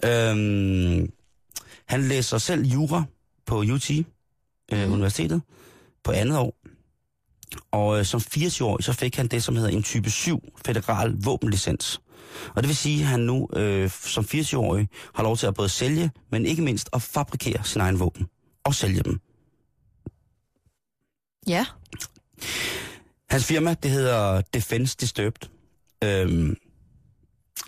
Speaker 5: Øhm, han læser selv jura på UT, øh,
Speaker 4: Mhm.
Speaker 5: universitetet, på andet år. Og øh, som 80-årig, så fik han det, som hedder en type 7 federal våbenlicens. Og det vil sige, at han nu øh, som 80-årig har lov til at både sælge, men ikke mindst at fabrikere sin egen våben. Og sælge dem.
Speaker 4: Ja.
Speaker 5: Hans firma, det hedder Defense Disturbed. Øhm,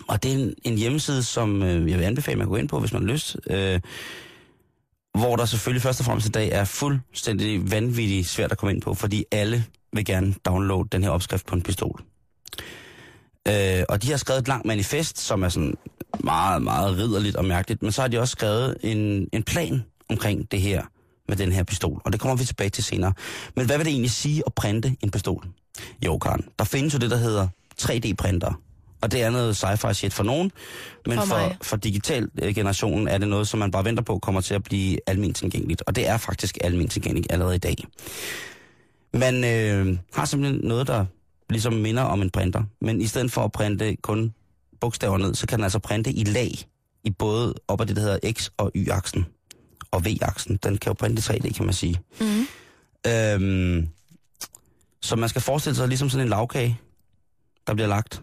Speaker 5: og det er en, en hjemmeside, som øh, jeg vil anbefale, man går ind på, hvis man har lyst. Øh, hvor der selvfølgelig først og fremmest i dag er fuldstændig vanvittigt svært at komme ind på, fordi alle vil gerne downloade den her opskrift på en pistol. Øh, og de har skrevet et langt manifest, som er sådan meget, meget ridderligt og mærkeligt, men så har de også skrevet en, en plan omkring det her med den her pistol, og det kommer vi tilbage til senere. Men hvad vil det egentlig sige at printe en pistol? Jo, Karen, der findes jo det, der hedder 3D-printer. Og det er noget sci-fi shit for nogen, men
Speaker 4: For
Speaker 5: for, for digital øh, generationen er det noget, som man bare venter på kommer til at blive almindeligt tilgængeligt. Og det er faktisk almindeligt tilgængeligt allerede i dag. Man øh, har simpelthen noget, der ligesom minder om en printer. Men i stedet for at printe kun bogstaver ned, så kan den altså printe i lag i både op ad det, der hedder X- og Y-aksen. Og V-aksen. Den kan jo printe i 3D, kan man sige.
Speaker 4: Mm.
Speaker 5: Øhm, så man skal forestille sig ligesom sådan en lavkage, der bliver lagt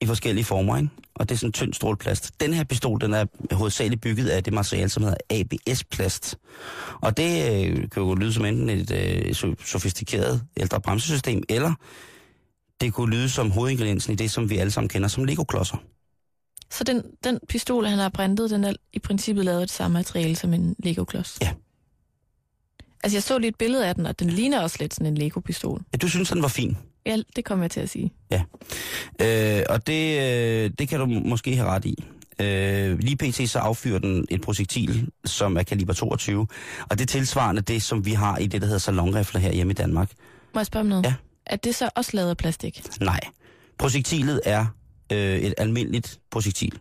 Speaker 5: i forskellige former, ikke? Og det er sådan en tynd stråleplast. Den her pistol, den er hovedsageligt bygget af det materiale, som hedder ABS-plast. Og det øh, kan jo lyde som enten et øh, so- sofistikeret ældre bremsesystem, eller det kunne lyde som hovedingrediensen i det, som vi alle sammen kender som Lego-klodser.
Speaker 4: Så den, den pistol, han har printet, den er i princippet lavet af det samme materiale som en Lego-klods?
Speaker 5: Ja.
Speaker 4: Altså, jeg så lige et billede af den, og den ligner også lidt sådan en Lego-pistol.
Speaker 5: Ja, du synes, den var fin.
Speaker 4: Ja, det kommer jeg til at sige.
Speaker 5: Øh, og det, øh, det kan du må- måske have ret i. Øh, lige pt. så affyrer den et projektil, som er kaliber 22, og det er tilsvarende det, som vi har i det, der hedder salonrifler her hjemme i Danmark.
Speaker 4: Må jeg spørge om noget?
Speaker 5: Ja.
Speaker 4: Er det så også lavet af plastik?
Speaker 5: Nej. Projektilet er øh, et almindeligt projektil.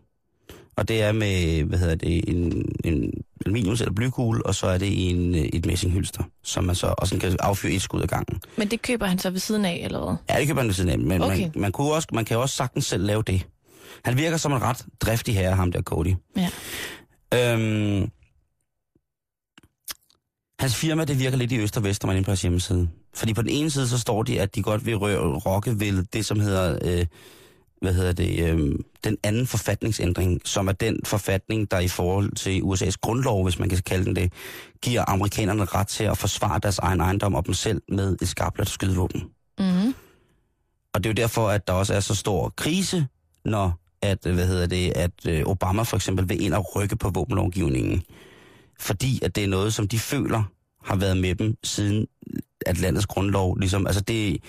Speaker 5: Og det er med, hvad hedder det, en, en aluminiums- eller blykugle, og så er det i en, øh, et messinghylster, som man så også kan affyre et skud ad gangen.
Speaker 4: Men det køber han så ved siden af, eller hvad?
Speaker 5: Ja, det kan man ved siden af, men
Speaker 4: Okay.
Speaker 5: man, man, kunne også, man kan jo også sagtens selv lave det. Han virker som en ret driftig herre, ham der Cody.
Speaker 4: Ja.
Speaker 5: Øhm, Hans firma, det virker lidt i øst og vest, når man er på deres hjemmeside. Fordi på den ene side, så står de, at de godt vil rø- rokke ved det, som hedder, øh, hvad hedder det, øh, den anden forfatningsændring, som er den forfatning, der i forhold til USA's grundlov, hvis man kan kalde den det, giver amerikanerne ret til at forsvare deres egen ejendom og dem selv med et skarpt skydevåben.
Speaker 4: Mm-hmm.
Speaker 5: Og det er jo derfor, at der også er så stor krise, når at, hvad hedder det, at øh, Obama for eksempel vil ind og rykke på våbenlovgivningen. Fordi at det er noget, som de føler har været med dem siden at landets grundlov. Ligesom, altså det,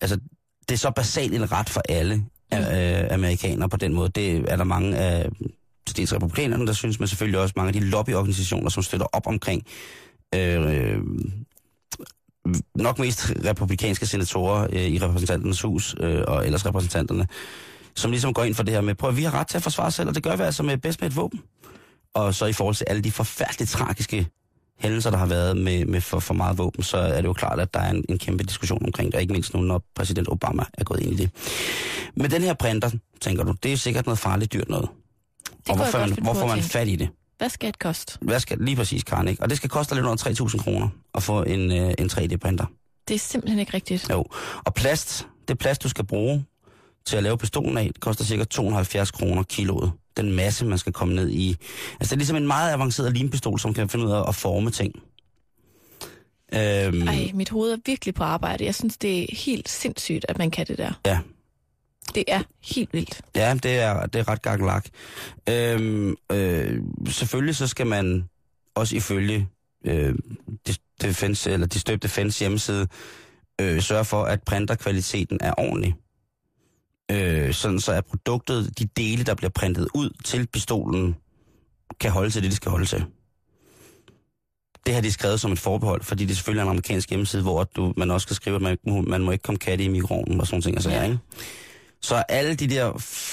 Speaker 5: altså, det er så basalt en ret for alle mm. øh, amerikanere på den måde. Det er der mange af til dels republikanerne, der synes, men selvfølgelig også mange af de lobbyorganisationer, som støtter op omkring øh, øh nok mest republikanske senatorer øh, i repræsentanternes hus, øh, og ellers repræsentanterne, som ligesom går ind for det her med, prøv at vi har ret til at forsvare os selv, og det gør vi altså med bedst med et våben. Og så i forhold til alle de forfærdeligt tragiske hændelser, der har været med, med for, for meget våben, så er det jo klart, at der er en, en kæmpe diskussion omkring det, og ikke mindst nu, når præsident Obama er gået ind i det. Men den her printer, tænker du, det er sikkert noget farligt dyrt noget.
Speaker 4: Det
Speaker 5: og hvorfor, man, hvorfor man fat i det?
Speaker 4: Hvad skal det koste?
Speaker 5: Hvad skal lige præcis, Karen, ikke? Og det skal koste lidt under 3.000 kroner at få en, øh, en 3D-printer.
Speaker 4: Det er simpelthen ikke rigtigt.
Speaker 5: Jo. Og plast, det plast, du skal bruge til at lave pistolen af, koster cirka 270 kroner kiloet. Den masse, man skal komme ned i. Altså, det er ligesom en meget avanceret limpistol, som kan finde ud af at forme ting. Øhm,
Speaker 4: Ej, mit hoved er virkelig på arbejde. Jeg synes, det er helt sindssygt, at man kan det der.
Speaker 5: Ja.
Speaker 4: Det er helt vildt.
Speaker 5: Ja, det er, det er ret gakkelak. Øhm, øh, selvfølgelig så skal man også ifølge øh, de, defense, eller de støbte Defense hjemmeside øh, sørge for, at printerkvaliteten er ordentlig. Øh, sådan så at produktet, de dele, der bliver printet ud til pistolen, kan holde til det, de skal holde til. Det har de skrevet som et forbehold, fordi det er selvfølgelig en amerikansk hjemmeside, hvor du, man også skal skrive, at man, man må ikke komme katte i mikroovnen og sådan ting. Altså,
Speaker 4: ja.
Speaker 5: ikke? Så alle de der,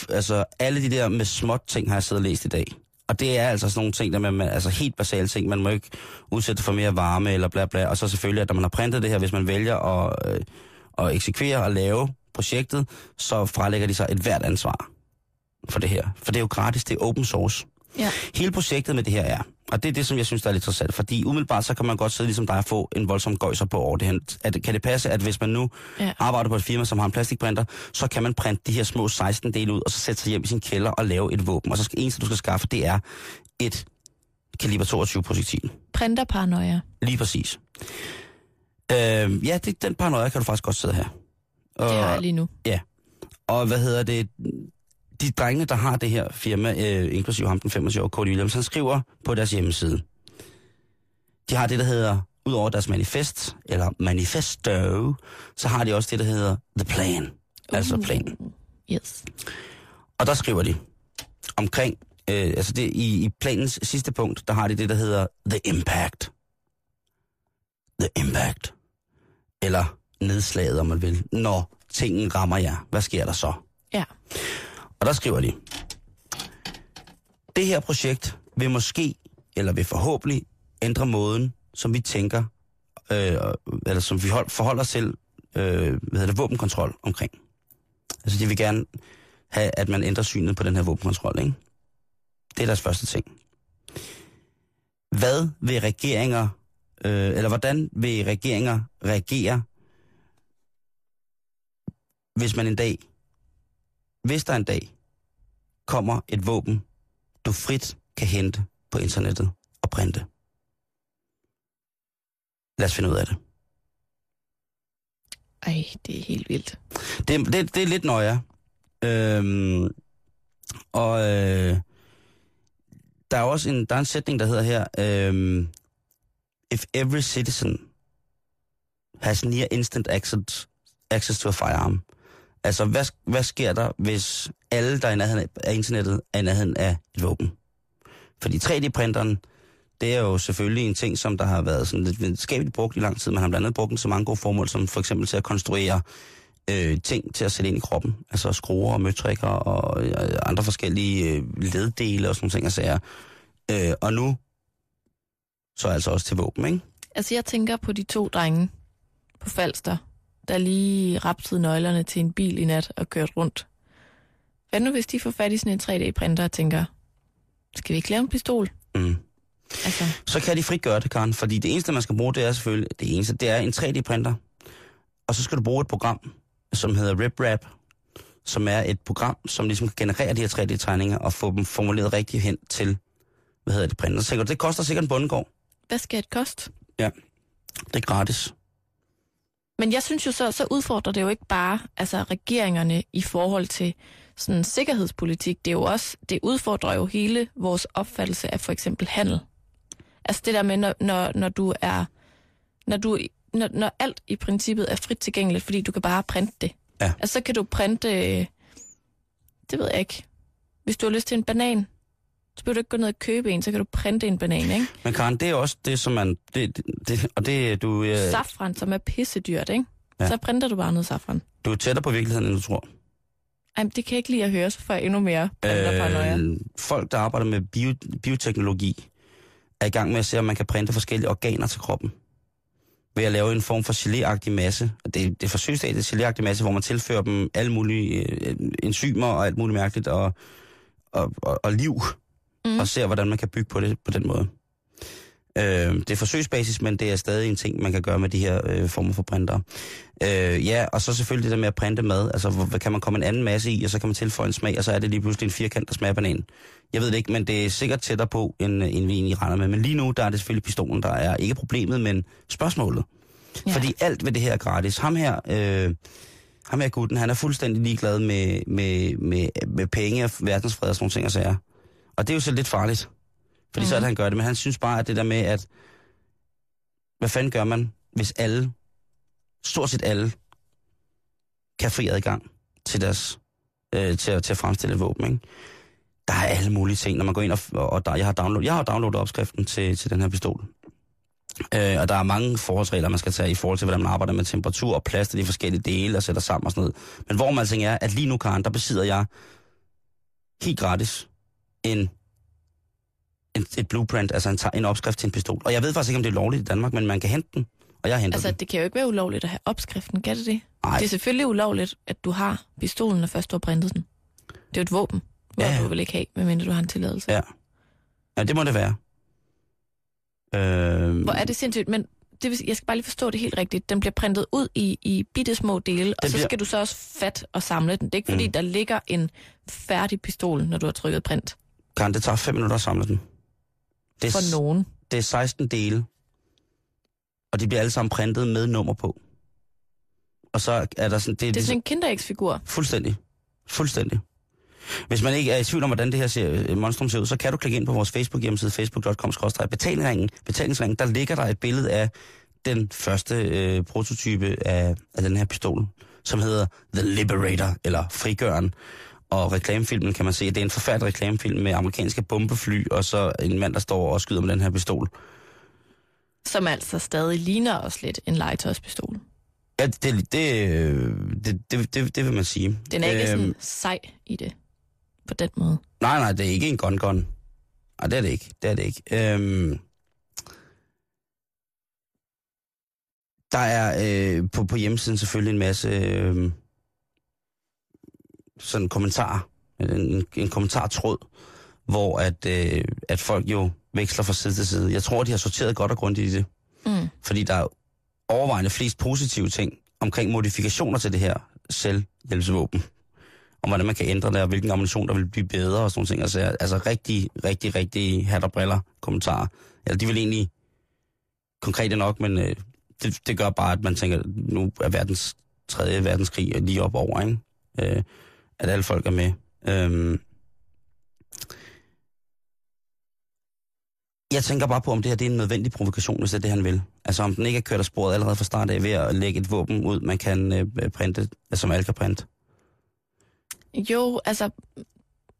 Speaker 5: altså alle de der med småt ting har jeg siddet og læst i dag. Og det er altså sådan nogle ting, der man, man- altså helt basale ting. Man må ikke udsætte for mere varme eller bla bla. Og så selvfølgelig, at når man har printet det her, hvis man vælger at, øh, at eksekvere og lave projektet, så frelægger de sig et hvert ansvar for det her. For det er jo gratis, det er open source.
Speaker 4: Ja.
Speaker 5: Hele projektet med det her er, og det er det, som jeg synes, der er lidt interessant, fordi umiddelbart så kan man godt sidde ligesom dig og få en voldsom gøjser på over det her. At, kan det passe, at hvis man nu
Speaker 4: Ja.
Speaker 5: ja. arbejder på et firma, som har en plastikprinter, så kan man printe de her små 16 dele ud, og så sætte sig hjem i sin kælder og lave et våben. Og så skal eneste, du skal skaffe, det er et kaliber 22 projektil.
Speaker 4: Printerparanoia.
Speaker 5: Lige præcis. Øh, ja, det, den paranoia kan du faktisk godt sidde her. Og,
Speaker 4: Det har jeg lige nu.
Speaker 5: og hvad hedder det? De drenge, der har det her firma, øh, inklusive ham den 25 år, Cody Williams, han skriver på deres hjemmeside. De har det, der hedder, udover deres manifest, eller manifesto, så har de også det, der hedder The Plan. Altså planen.
Speaker 4: Yes.
Speaker 5: Og der skriver de omkring, øh, altså det, i, i planens sidste punkt, der har de det, der hedder The Impact. The Impact. Eller nedslaget, om man vil. Når tingen rammer jer, hvad sker der så?
Speaker 4: Ja.
Speaker 5: Og der skriver de, det her projekt vil måske, eller vil forhåbentlig, ændre måden, som vi tænker, øh, eller som vi hold, forholder os til, øh, hvad hedder det, våbenkontrol omkring. Altså de vil gerne have, at man ændrer synet på den her våbenkontrol, ikke? Det er deres første ting. Hvad vil regeringer, øh, eller hvordan vil regeringer reagere, hvis man en dag, hvis der en dag kommer et våben, du frit kan hente på internettet og printe? Lad os finde ud af det.
Speaker 4: Ej, det er helt vildt.
Speaker 5: Det, det, det er lidt nøje. Øhm, og øh, der er også en, der er en sætning, der hedder her, øhm, If every citizen has near instant access, access to a firearm. Altså, hvad, hvad sker der, hvis alle, der er i nærheden af internettet, er i nærheden af et våben? Fordi 3D-printeren, det er jo selvfølgelig en ting, som der har været sådan lidt videnskabeligt brugt i lang tid. Man har blandt andet brugt den til mange gode formål, som for eksempel til at konstruere øh, ting til at sætte ind i kroppen. Altså skruer og møtrikker og øh, andre forskellige øh, leddele og sådan nogle ting og sager. Øh, og nu så altså også til våben, ikke?
Speaker 4: Altså, jeg tænker på de to drenge på Falster, der lige rapsede nøglerne til en bil i nat og kørte rundt. Hvad nu, hvis de får fat i sådan en 3D-printer og tænker, skal vi ikke lave en pistol?
Speaker 5: Mm.
Speaker 4: Altså,
Speaker 5: så kan de frit gøre det, Karen. Fordi det eneste, man skal bruge, det er selvfølgelig, det eneste, det er en 3D-printer. Og så skal du bruge et program, som hedder RipRap, som er et program, som ligesom kan generere de her 3D-tegninger og få dem formuleret rigtigt hen til, hvad hedder det, printer. Så det koster sikkert en bundegård.
Speaker 4: hvad skal det koste?
Speaker 5: Ja, det er gratis.
Speaker 4: Men jeg synes jo så, så udfordrer det jo ikke bare altså regeringerne i forhold til sådan sikkerhedspolitik. Det er jo også, det udfordrer jo hele vores opfattelse af for eksempel handel. Altså det der med, når, når, når du er, når du, når, når alt i princippet er frit tilgængeligt, fordi du kan bare printe det.
Speaker 5: Ja.
Speaker 4: Altså så kan du printe, øh, det ved jeg ikke, hvis du har lyst til en banan, så behøver du ikke gå ned og købe en, så kan du printe en banan, ikke?
Speaker 5: Men Karen, det er også det, som man... Det, det, det, og det du, øh,
Speaker 4: Safran, som er pissedyrt, ikke?
Speaker 5: Ja.
Speaker 4: Så printer du bare noget safran.
Speaker 5: du er tættere på virkeligheden, end du tror.
Speaker 4: Ej, men det kan jeg ikke lide at høre, så får jeg endnu mere.
Speaker 5: Øh, folk, der arbejder med bio, bioteknologi, er i gang med at se, om man kan printe forskellige organer til kroppen. Ved at lave en form for geléagtig masse. Det, det er forsøgsstadiet geléagtig masse, hvor man tilfører dem alle mulige øh, enzymer og alt muligt mærkeligt og, og, og, og liv. Mm. Og ser, hvordan man kan bygge på det på den måde. Øh, det er forsøgsbasis, men det er stadig en ting, man kan gøre med de her øh, former for printer. Øh, ja, og så selvfølgelig det der med at printe mad. Altså, hvor, hvad kan man komme en anden masse i, og så kan man tilføje en smag, og så er det lige pludselig en firkant, der smager banan. Jeg ved det ikke, men det er sikkert tættere på, end, end vi egentlig regner med. Men lige nu, der er det selvfølgelig pistolen, der er ikke problemet, men spørgsmålet.
Speaker 4: Ja.
Speaker 5: Fordi alt ved det her er gratis. Ham her, øh, ham her gutten, han er fuldstændig ligeglad med, med, med, med penge og verdensfred og sådan nogle ting og sager. Og det er jo så lidt farligt. Fordi mm. så er det, han gør det. Men han synes bare, at det der med, at hvad fanden gør man, hvis alle, stort set alle, kan få adgang til deres, øh, til, at, til at fremstille et våben, ikke? Der er alle mulige ting, når man går ind og, og der, jeg har downloadet, jeg har downloadet opskriften til, til den her pistol. Øh, og der er mange forholdsregler, man skal tage i forhold til, hvordan man arbejder med temperatur og plads til de forskellige dele og sætter sammen og sådan noget. Men hvor man altså er, at lige nu, Karen, der besidder jeg helt gratis en, en, et blueprint, altså en, en opskrift til en pistol. Og jeg ved faktisk ikke, om det er lovligt i Danmark, men man kan hente den, og jeg henter
Speaker 4: Altså,
Speaker 5: den.
Speaker 4: det kan jo ikke være ulovligt at have opskriften, kan det det?
Speaker 5: Nej.
Speaker 4: Det er selvfølgelig ulovligt, at du har pistolen, når først du har printet den. Det er jo et våben, hvor
Speaker 5: Ja.
Speaker 4: du vil ikke have, medmindre du har en tilladelse.
Speaker 5: Ja. Ja, det må det være. Øh,
Speaker 4: Hvor er det sindssygt, men det vil, jeg skal bare lige forstå det helt rigtigt. Den bliver printet ud i, i bitte små dele, og så
Speaker 5: bliver-
Speaker 4: skal du så også fat og samle den. Det er ikke fordi,
Speaker 5: Mm.
Speaker 4: der ligger en færdig pistol, når du har trykket print.
Speaker 5: Karen, det tager fem minutter at samle den. Det er,
Speaker 4: For nogen.
Speaker 5: det er 16 dele, og de bliver alle sammen printet med nummer på. Og så er der sådan... Det,
Speaker 4: Det er sådan en kinderægsfigur.
Speaker 5: Fuldstændig. Fuldstændig. Hvis man ikke er i tvivl om, hvordan det her ser, øh, monstrum ser ud, så kan du klikke ind på vores Facebook-hjemmeside, facebook.com betalingsringen. betalingsringen. Der ligger der et billede af den første øh, prototype af, af den her pistol, som hedder The Liberator, eller Frigøren. Og reklamefilmen kan man se, at det er en forfærdelig reklamefilm med amerikanske bombefly, og så en mand, der står og skyder med den her pistol.
Speaker 4: Som altså stadig ligner os lidt en legetøjspistol.
Speaker 5: Ja, det, det, det, det, det, det vil man sige.
Speaker 4: Den er ikke
Speaker 5: Øhm,
Speaker 4: sådan sej i det. På den måde.
Speaker 5: Nej, nej, det er ikke en gun-gun. Nej, det er det ikke. Det er det ikke. Øhm, der er øh, på, på hjemmesiden selvfølgelig en masse øh, sådan kommentarer. En, en kommentartråd, hvor at, øh, at folk jo veksler fra side til side. Jeg tror, de har sorteret godt og grundigt i det.
Speaker 4: Mm.
Speaker 5: Fordi der er overvejende flest positive ting omkring modifikationer til det her selvhjælpsvåben. Om hvordan man kan ændre det, og hvilken ammunition, der vil blive bedre og sådan ting. Altså, altså rigtig, rigtig, rigtig hat og briller kommentarer. Eller de vil egentlig konkrete nok, men øh, det, det gør bare, at man tænker, nu er verdens tredje verdenskrig lige op over, ikke? Øh, at alle folk er med. Øhm, jeg tænker bare på, om det her det er en nødvendig provokation, hvis det er det, han vil. Altså om den ikke er kørt af sporet allerede fra start af ved at lægge et våben ud, man kan øh, printe, altså, som alle kan printe.
Speaker 4: Jo, altså,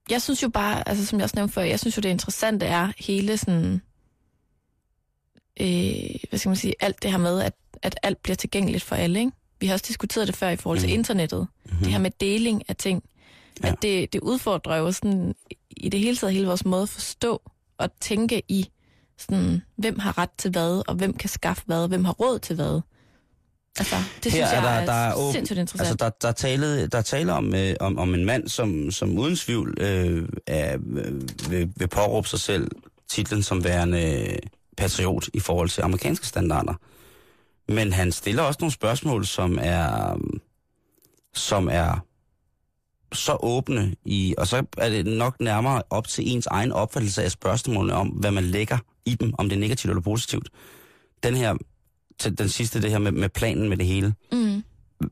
Speaker 4: jeg synes jo bare, altså som jeg også nævnte før, jeg synes jo det interessante er hele sådan, øh, hvad skal man sige, alt det her med, at, at alt bliver tilgængeligt for alle, ikke? Vi har også diskuteret det før i forhold til
Speaker 5: Mhm.
Speaker 4: internettet.
Speaker 5: Mm-hmm.
Speaker 4: Det her med deling af ting.
Speaker 5: Ja.
Speaker 4: At det, det udfordrer jo sådan, i det hele taget hele vores måde at forstå og tænke i, sådan, hvem har ret til hvad, og hvem kan skaffe hvad, og hvem har råd til hvad. Altså, det
Speaker 5: Her
Speaker 4: synes
Speaker 5: er
Speaker 4: jeg
Speaker 5: der-
Speaker 4: er,
Speaker 5: der er åben-
Speaker 4: sindssygt interessant.
Speaker 5: Altså, der, der, tale, der taler om, øh, om, om en mand, som, som uden tvivl øh, er, øh, vil, vil påråbe sig selv titlen som værende øh, patriot i forhold til amerikanske standarder. Men han stiller også nogle spørgsmål, som er, som er så åbne i, og så er det nok nærmere op til ens egen opfattelse af spørgsmålene om, hvad man lægger i dem, om det er negativt eller positivt. Den her, til den sidste, det her med, med planen med det hele.
Speaker 4: Mm.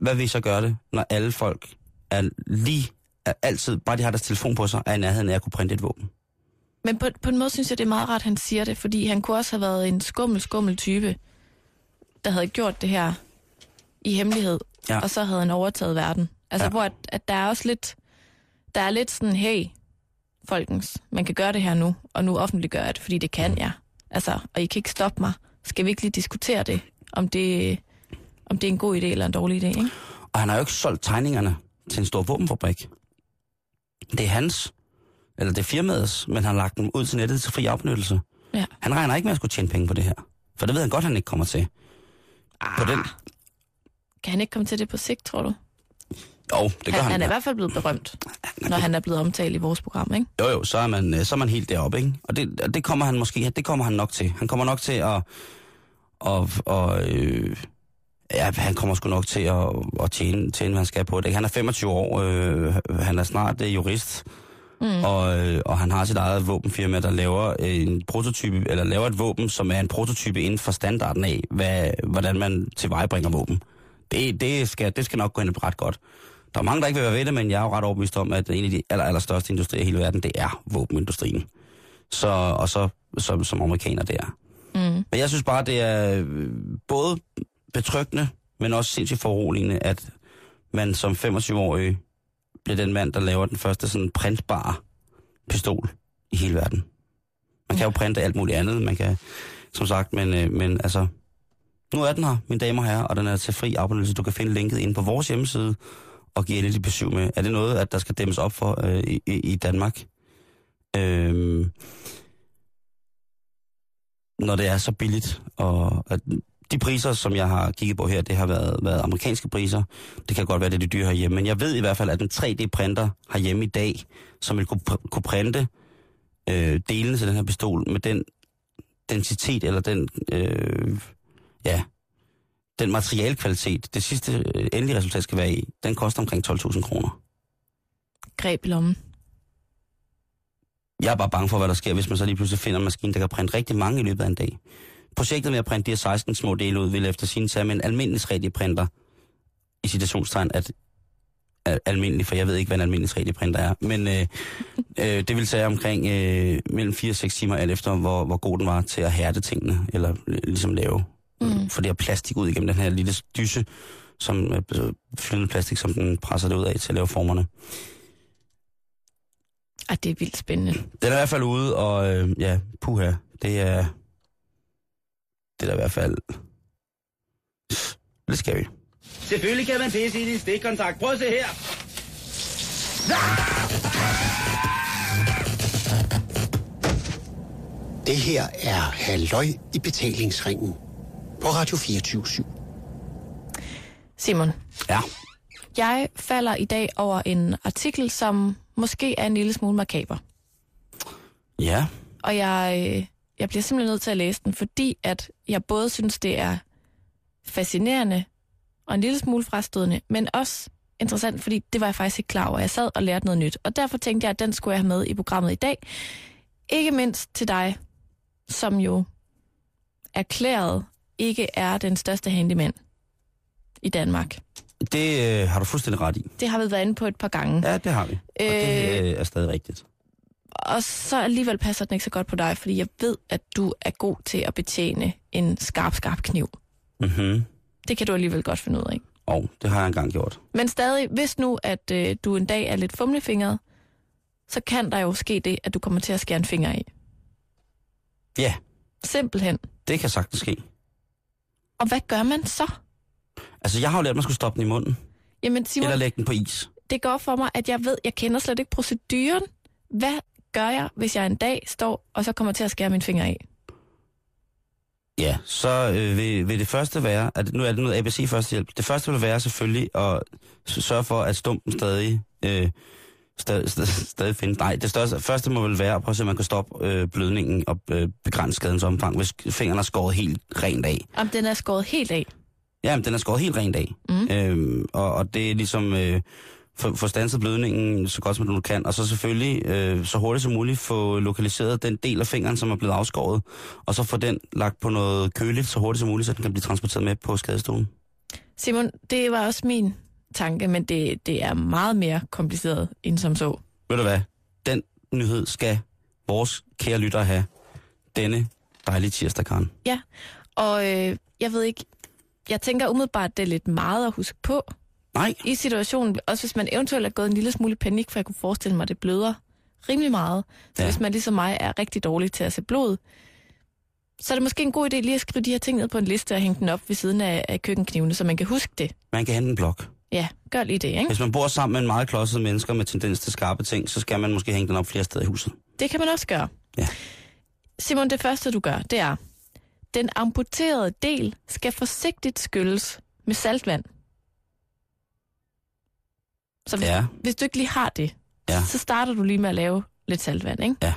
Speaker 5: Hvad vil I så gøre det, når alle folk er lige, er altid, bare de har deres telefon på sig, er i nærheden af at kunne printe et våben?
Speaker 4: Men på, på en måde synes jeg, det er meget rart, han siger det, fordi han kunne også have været en skummel, skummel type, der havde gjort det her i hemmelighed,
Speaker 5: Ja.
Speaker 4: og så havde han overtaget verden. Altså,
Speaker 5: Ja.
Speaker 4: hvor at, at der er også lidt, der er lidt sådan, hey, folkens, man kan gøre det her nu, og nu offentliggør jeg det, fordi det kan jeg. Altså, og I kan ikke stoppe mig. Skal vi ikke lige diskutere det, om det, om det er en god idé eller en dårlig idé, ikke?
Speaker 5: Og han har jo ikke solgt tegningerne til en stor våbenfabrik. Det er hans, eller det er firmaets, men han har lagt dem ud til nettet til fri afbenyttelse.
Speaker 4: Ja.
Speaker 5: Han regner ikke med at skulle tjene penge på det her. For det ved han godt, han ikke kommer til. På den,
Speaker 4: Kan han ikke komme til det på sigt, tror du?
Speaker 5: jo, det gør
Speaker 4: han,
Speaker 5: han.
Speaker 4: han er i hvert fald blevet berømt, når han er blevet omtalt i vores program, ikke?
Speaker 5: Jo, jo, så er man, øh, så er man helt deroppe, ikke? Og det, og det kommer han måske, det kommer han nok til. Han kommer nok til at, og, og øh, ja, han kommer sgu nok til at, at tjene, tjene, hvad han skal på det. ikke? Han er 25 år, øh, han er snart øh, jurist, mm. og, øh, og han har sit eget våbenfirma, der laver en prototype, eller laver et våben, som er en prototype inden for standarden af, hvad, hvordan man tilvejebringer våben. Det, det, skal, det skal nok gå ind ret godt. Der er mange, der ikke vil være ved det, men jeg er jo ret overbevist om, at en af de aller, aller største industrier i hele verden, det er våbenindustrien. Så, og så som, som amerikaner det er.
Speaker 4: Mm.
Speaker 5: Men jeg synes bare, det er øh, både betryggende, men også sindssygt foruroligende, at man som 25-årig bliver den mand, der laver den første sådan printbare pistol i hele verden. Man kan jo printe alt muligt andet, man kan, som sagt, men, øh, men altså, nu er den her, mine damer og herrer, og den er til fri abonnelse. Du kan finde linket inde på vores hjemmeside og give lidt besøg med. Er det noget, at der skal dæmmes op for øh, i, i i Danmark? Øhm, når det er så billigt, og at de priser, som jeg har kigget på her, det har været, været amerikanske priser. Det kan godt være, det er de dyre herhjemme, men jeg ved i hvert fald, at en 3D-printer herhjemme i dag, som vil kunne, pr- kunne printe øh, delene til den her pistol med den densitet, eller den, øh, ja, den materialkvalitet, det sidste øh, endelige resultat skal være i, den koster omkring 12.000 kroner.
Speaker 4: Greb i lommen.
Speaker 5: Jeg er bare bange for, hvad der sker, hvis man så lige pludselig finder en maskine, der kan printe rigtig mange i løbet af en dag. Projektet med at printe de her 16 små dele ud, vil efter sin tage med en almindelig 3D-printer, i citationstegn, at almindelig, for jeg ved ikke, hvad en almindelig 3D-printer er, men øh, øh, det vil tage omkring øh, mellem 4 og 6 timer, alt efter hvor, hvor god den var til at hærde tingene, eller øh, ligesom lave, mm. for det her plastik ud igennem den her lille dyse, som øh, fyldende plastik, som den presser det ud af til at lave formerne.
Speaker 4: Ej, det er vildt spændende.
Speaker 5: Den er i hvert fald ude, og øh, ja, puha, det er... Det er da i hvert fald... Lidt scary.
Speaker 8: Selvfølgelig kan man det, sige i stikkontakt. Prøv at se her.
Speaker 7: Det her er Halløj i betalingsringen på Radio 24
Speaker 4: Simon,
Speaker 5: Ja,
Speaker 4: jeg falder i dag over en artikel, som måske er en lille smule makaber.
Speaker 5: ja,
Speaker 4: Og jeg, øh, jeg bliver simpelthen nødt til at læse den, fordi at jeg både synes, det er fascinerende og en lille smule frastødende, men også interessant, fordi det var jeg faktisk ikke klar over. Jeg sad og lærte noget nyt, og derfor tænkte jeg, at den skulle jeg have med i programmet i dag. Ikke mindst til dig, som jo erklæret ikke er den største handyman i Danmark.
Speaker 5: det øh, har du fuldstændig ret i.
Speaker 4: Det har vi været inde på et par gange.
Speaker 5: Ja, det har vi. Og det øh, er stadig rigtigt.
Speaker 4: Og så alligevel passer den ikke så godt på dig, fordi jeg ved, at du er god til at betjene en skarp, skarp kniv.
Speaker 5: Mhm.
Speaker 4: Det kan du alligevel godt finde ud af.
Speaker 5: Og det har jeg engang gjort.
Speaker 4: Men stadig, hvis nu, at øh, du en dag er lidt fumlefingret, så kan der jo ske det, at du kommer til at skære en finger i.
Speaker 5: Ja,
Speaker 4: Simpelthen.
Speaker 5: det kan sagtens ske.
Speaker 4: Og hvad gør man så?
Speaker 5: Altså, jeg har jo lært, at man skulle stoppe den i munden.
Speaker 4: Jamen Simon,
Speaker 5: Eller lægge den på is.
Speaker 4: det går for mig, at jeg ved, jeg kender slet ikke proceduren. Hvad gør jeg, hvis jeg en dag står, og så kommer til at skære min finger af?
Speaker 5: Ja, så øh, vil, vil det første være, at nu er det noget ABC førstehjælp. Det første vil være selvfølgelig at sørge for, at stumpen stadig øh, stadig, stadig, stadig findes. Nej, det største, første må vel være at prøve at se, om man kan stoppe øh, blødningen og øh, begrænse skadens omfang, hvis fingeren er skåret helt rent af.
Speaker 4: Om den er skåret helt af.
Speaker 5: Ja, men den er skåret helt rent af.
Speaker 4: Mm.
Speaker 5: Øhm, og, og det er ligesom øh, få, få stanset blødningen så godt som du kan, og så selvfølgelig øh, så hurtigt som muligt få lokaliseret den del af fingeren, som er blevet afskåret, og så få den lagt på noget køligt så hurtigt som muligt, så den kan blive transporteret med på skadestuen.
Speaker 4: Simon, det var også min tanke, men det, det er meget mere kompliceret end som så.
Speaker 5: Ved du hvad? Den nyhed skal vores kære lyttere have denne dejlige tirsdag, Karen.
Speaker 4: Ja, og øh, jeg ved ikke, jeg tænker umiddelbart, det er lidt meget at huske på
Speaker 5: Nej,
Speaker 4: i situationen. Også hvis man eventuelt er gået en lille smule i panik, for jeg kunne forestille mig, at det bløder rimelig meget. Så
Speaker 5: Ja.
Speaker 4: hvis man ligesom mig er rigtig dårlig til at se blod, så er det måske en god idé lige at skrive de her ting ned på en liste og hænge den op ved siden af, af køkkenknivene, så man kan huske det.
Speaker 5: man kan hente en blok.
Speaker 4: Ja, gør lige det, ikke?
Speaker 5: Hvis man bor sammen med en meget klodset mennesker med tendens til skarpe ting, så skal man måske hænge den op flere steder i huset.
Speaker 4: Det kan man også gøre.
Speaker 5: Ja.
Speaker 4: Simon, det første du gør, det er, den amputerede del skal forsigtigt skylles med saltvand. Så hvis,
Speaker 5: Ja.
Speaker 4: hvis du ikke lige har det,
Speaker 5: Ja.
Speaker 4: så starter du lige med at lave lidt saltvand, ikke?
Speaker 5: Ja.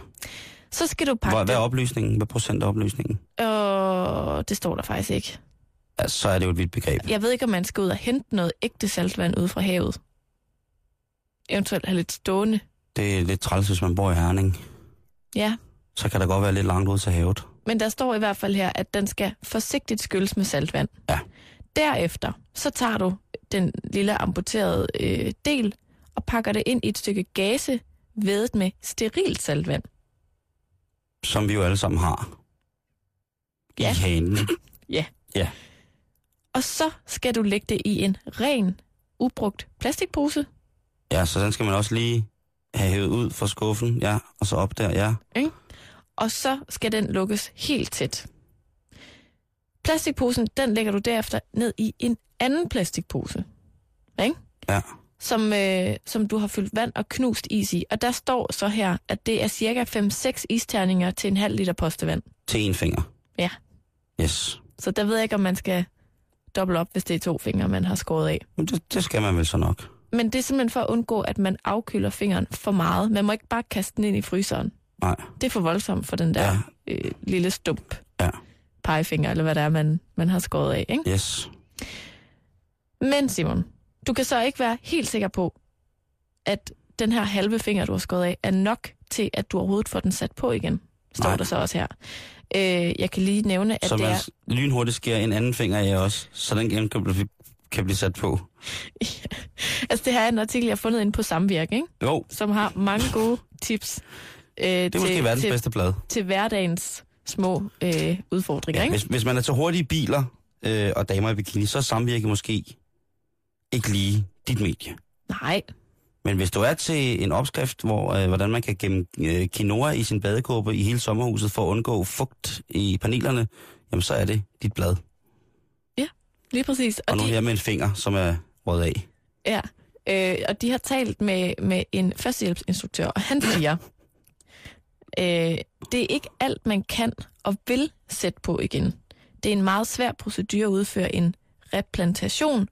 Speaker 4: Så skal du pakke
Speaker 5: Hvad, hvad er opløsningen? Hvad procent er opløsningen?
Speaker 4: Øh, det står der faktisk ikke.
Speaker 5: Altså, så er det jo et vidt begreb.
Speaker 4: Jeg ved ikke, om man skal ud og hente noget ægte saltvand ude fra havet. Eventuelt have lidt stående.
Speaker 5: Det er lidt træls, hvis man bor i Herning.
Speaker 4: Ja,
Speaker 5: Så kan der godt være lidt langt ud til havet.
Speaker 4: Men der står i hvert fald her, at den skal forsigtigt skylles med saltvand.
Speaker 5: Ja.
Speaker 4: Derefter, så tager du den lille amputerede øh, del og pakker det ind i et stykke gase, vædet med sterilt saltvand.
Speaker 5: Som vi jo alle sammen har.
Speaker 4: Ja.
Speaker 5: I hanen.
Speaker 4: Og så skal du lægge det i en ren, ubrugt plastikpose.
Speaker 5: Ja, så den skal man også lige have hævet ud fra skuffen. Ja, og så op der, ja.
Speaker 4: Og så skal den lukkes helt tæt. Plastikposen, den lægger du derefter ned i en anden plastikpose. Ikke?
Speaker 5: Ja.
Speaker 4: som, øh, som du har fyldt vand og knust is i. Og der står så her, at det er cirka 5-6 isterninger til en halv liter postevand.
Speaker 5: Til en finger.
Speaker 4: Ja.
Speaker 5: Yes.
Speaker 4: Så der ved jeg ikke, om man skal dobbelt op, hvis det er to fingre, man har skåret af.
Speaker 5: Men det, det skal man vel så nok.
Speaker 4: Men det er simpelthen for at undgå, at man afkøler fingeren for meget. Man må ikke bare kaste den ind i fryseren.
Speaker 5: Nej.
Speaker 4: Det er for voldsomt for den der
Speaker 5: Ja.
Speaker 4: øh, lille stump
Speaker 5: Ja.
Speaker 4: Pegefinger, eller hvad det er, man, man har skåret af. Ikke?
Speaker 5: Yes.
Speaker 4: Men Simon, du kan så ikke være helt sikker på, at den her halve finger, du har skåret af, er nok til, at du overhovedet får den sat på igen. Står
Speaker 5: Nej.
Speaker 4: der så også her. Øh, jeg kan lige nævne, at
Speaker 5: så
Speaker 4: det er...
Speaker 5: s- lynhurtigt skærer en anden finger af også, så den igen kan blive, kan blive sat på.
Speaker 4: Altså, det her er en artikel, jeg har fundet inde på Samvirke, ikke?
Speaker 5: Jo,
Speaker 4: som har mange gode tips øh,
Speaker 5: det er måske
Speaker 4: til,
Speaker 5: verdens
Speaker 4: til,
Speaker 5: bedste blad.
Speaker 4: til hverdagens små øh, udfordringer. Ikke?
Speaker 5: Hvis, hvis man er til hurtige biler øh, og damer i bikini, så er samvirke måske ikke lige dit medie.
Speaker 4: Nej,
Speaker 5: Men hvis du er til en opskrift, hvor øh, hvordan man kan gemme øh, quinoa i sin badekåbe i hele sommerhuset for at undgå fugt i panelerne, jamen så er det dit blad.
Speaker 4: lige præcis.
Speaker 5: Og
Speaker 4: Og
Speaker 5: nu
Speaker 4: de,
Speaker 5: her med en finger, som er rød af.
Speaker 4: ja, øh, og de har talt med, med en førstehjælpsinstruktør, og han siger, øh, det er ikke alt, man kan og vil sætte på igen. Det er en meget svær procedure at udføre en replantation,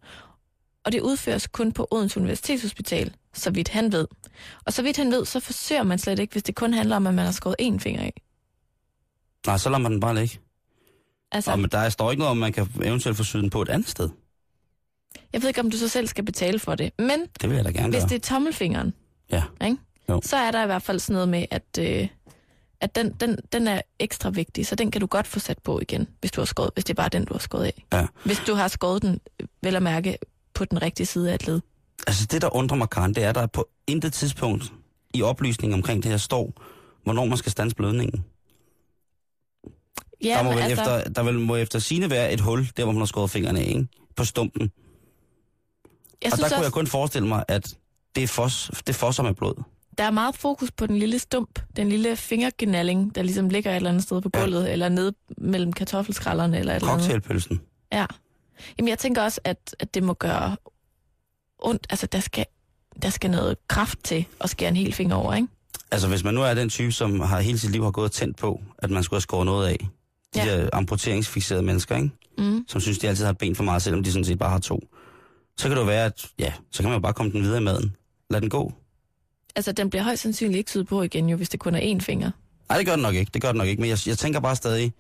Speaker 4: og det udføres kun på Odense Universitetshospital, så vidt han ved. Og så vidt han ved, så forsøger man slet ikke, hvis det kun handler om, at man har skåret én finger af.
Speaker 5: Nej, så lader man den bare ligge.
Speaker 4: Altså,
Speaker 5: Og men der står ikke noget om, man kan eventuelt få syet den på et andet sted.
Speaker 4: Jeg ved ikke, om du så selv skal betale for det, men
Speaker 5: Det vil jeg da gerne
Speaker 4: hvis
Speaker 5: gøre.
Speaker 4: det er tommelfingeren,
Speaker 5: Ja.
Speaker 4: ikke?
Speaker 5: Jo.
Speaker 4: så er der i hvert fald sådan noget med, at, øh, at den, den, den er ekstra vigtig, så den kan du godt få sat på igen, hvis, du har skåret, hvis det er bare den, du har skåret af.
Speaker 5: Ja.
Speaker 4: Hvis du har skåret den, vel at mærke, på den rigtige side af et led.
Speaker 5: Altså det, der undrer mig, Karen, det er, at der på intet tidspunkt i oplysningen omkring det her står, hvornår man skal stands blødningen.
Speaker 4: Ja,
Speaker 5: der, må vel
Speaker 4: altså,
Speaker 5: efter, der vil, må efter sine være et hul, der hvor man har skåret fingrene af, ikke? På stumpen.
Speaker 4: jeg
Speaker 5: og der kunne
Speaker 4: også,
Speaker 5: jeg kun forestille mig, at det er fos, det fosser med blod.
Speaker 4: Der er meget fokus på den lille stump, den lille fingergenalling, der ligesom ligger et eller andet sted på
Speaker 5: Ja.
Speaker 4: gulvet, eller nede mellem kartoffelskrallerne, eller et eller andet.
Speaker 5: Cocktailpølsen.
Speaker 4: Ja. Jamen, jeg tænker også, at, at det må gøre ondt. Altså, der skal, der skal noget kraft til at skære en hel finger over, ikke?
Speaker 5: Altså hvis man nu er den type, som har hele sit liv har gået og tændt på, at man skulle have skåret noget af. De
Speaker 4: Ja.
Speaker 5: ja. der amputeringsfixerede mennesker, ikke?
Speaker 4: Mm.
Speaker 5: som synes, de altid har et ben for meget, selvom de sådan set bare har to. Så kan det jo være, at ja, så kan man jo bare komme den videre i maden. Lad den gå.
Speaker 4: Altså, den bliver højst sandsynligt ikke syet på igen, jo, hvis det kun er én finger.
Speaker 5: Nej, det gør den nok ikke. Det gør den nok ikke. Men jeg, jeg tænker bare stadig,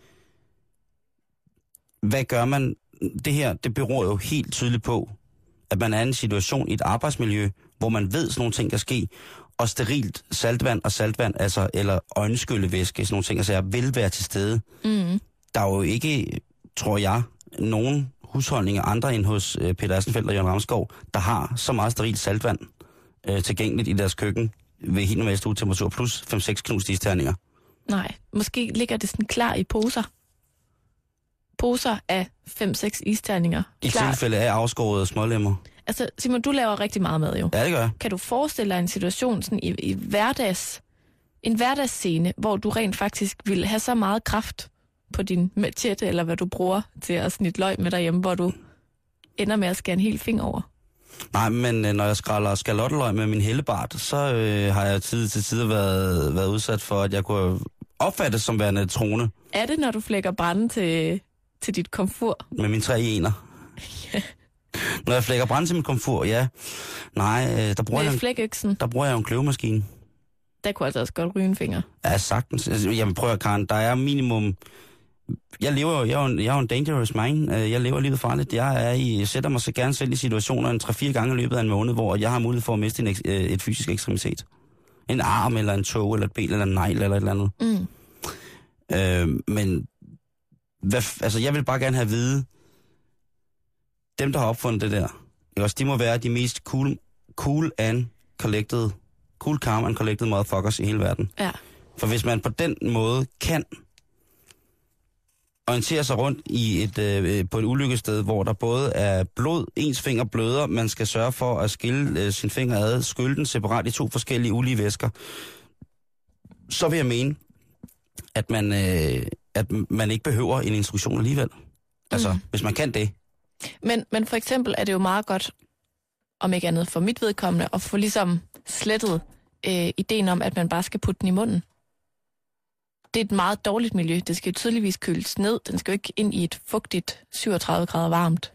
Speaker 5: hvad gør man? Det her, det beror jo helt tydeligt på, at man er i en situation i et arbejdsmiljø, hvor man ved, sådan nogle ting kan ske, og sterilt saltvand og saltvand, altså, eller øjenskyllevæske, sådan nogle ting, altså, jeg vil være til stede.
Speaker 4: Mm.
Speaker 5: Der er jo ikke, tror jeg, nogen husholdninger andre end hos øh, Peter Assenfeldt og Jørgen Ramskov, der har så meget sterilt saltvand øh, tilgængeligt i deres køkken ved helt normal stuetemperatur, plus 5-6 knuste isterninger.
Speaker 4: Nej, måske ligger det sådan klar i poser. Poser af 5-6 isterninger.
Speaker 5: I
Speaker 4: Klar.
Speaker 5: tilfælde af afskårede smålemmer.
Speaker 4: Altså, Simon, du laver rigtig meget mad jo.
Speaker 5: Ja, det gør jeg.
Speaker 4: Kan du forestille dig en situation sådan i, i hverdags, en hverdagsscene, hvor du rent faktisk vil have så meget kraft på din machete, eller hvad du bruger til at snitte løg med derhjemme, hvor du ender med at skære en hel finger over?
Speaker 5: Nej, men øh, når jeg skræller skalotteløg med min hellebart, så øh, har jeg tid til tid været, været udsat for, at jeg kunne opfattes som værende trone
Speaker 4: Er det, når du flækker brænde til, til dit komfur?
Speaker 5: med mine tre ener. Når jeg flækker brænde til mit komfur, ja. Nej, øh, der bruger, jeg,
Speaker 4: Med
Speaker 5: en-
Speaker 4: flækøksen,
Speaker 5: der bruger jeg en kløvemaskine.
Speaker 4: der kunne altså også godt ryge en finger.
Speaker 5: Ja, sagtens. Altså, Jamen prøv at Karen, der er minimum... Jeg lever jo, jeg er jo en, jeg er en dangerous mind. Øh, Jeg lever livet farligt. Jeg, er i, sætter mig så gerne selv i situationer en 3-4 gange i løbet af en måned, hvor jeg har mulighed for at miste en, øh, et fysisk ekstremitet. En arm, eller en tog, eller et ben, eller en negl, eller et eller andet.
Speaker 4: Mm.
Speaker 5: Øh, men hvad, altså, jeg vil bare gerne have at vide, dem, der har opfundet det der, også, de må være de mest cool, cool and collected, cool, calm and collected motherfuckers i hele verden.
Speaker 4: Ja.
Speaker 5: For hvis man på den måde kan orientere sig rundt i et, øh, på et ulykkested, hvor der både er blod, ens finger bløder, man skal sørge for at skille øh, sin finger ad, skylde den separat i to forskellige ulige væsker, så vil jeg mene, at man, øh, at man ikke behøver en instruktion alligevel. Altså, mm. hvis man kan det.
Speaker 4: Men, men for eksempel er det jo meget godt, om ikke andet for mit vedkommende, at få ligesom slettet øh, ideen om, at man bare skal putte den i munden. Det er et meget dårligt miljø. Det skal jo tydeligvis køles ned. Den skal jo ikke ind i et fugtigt 37 grader varmt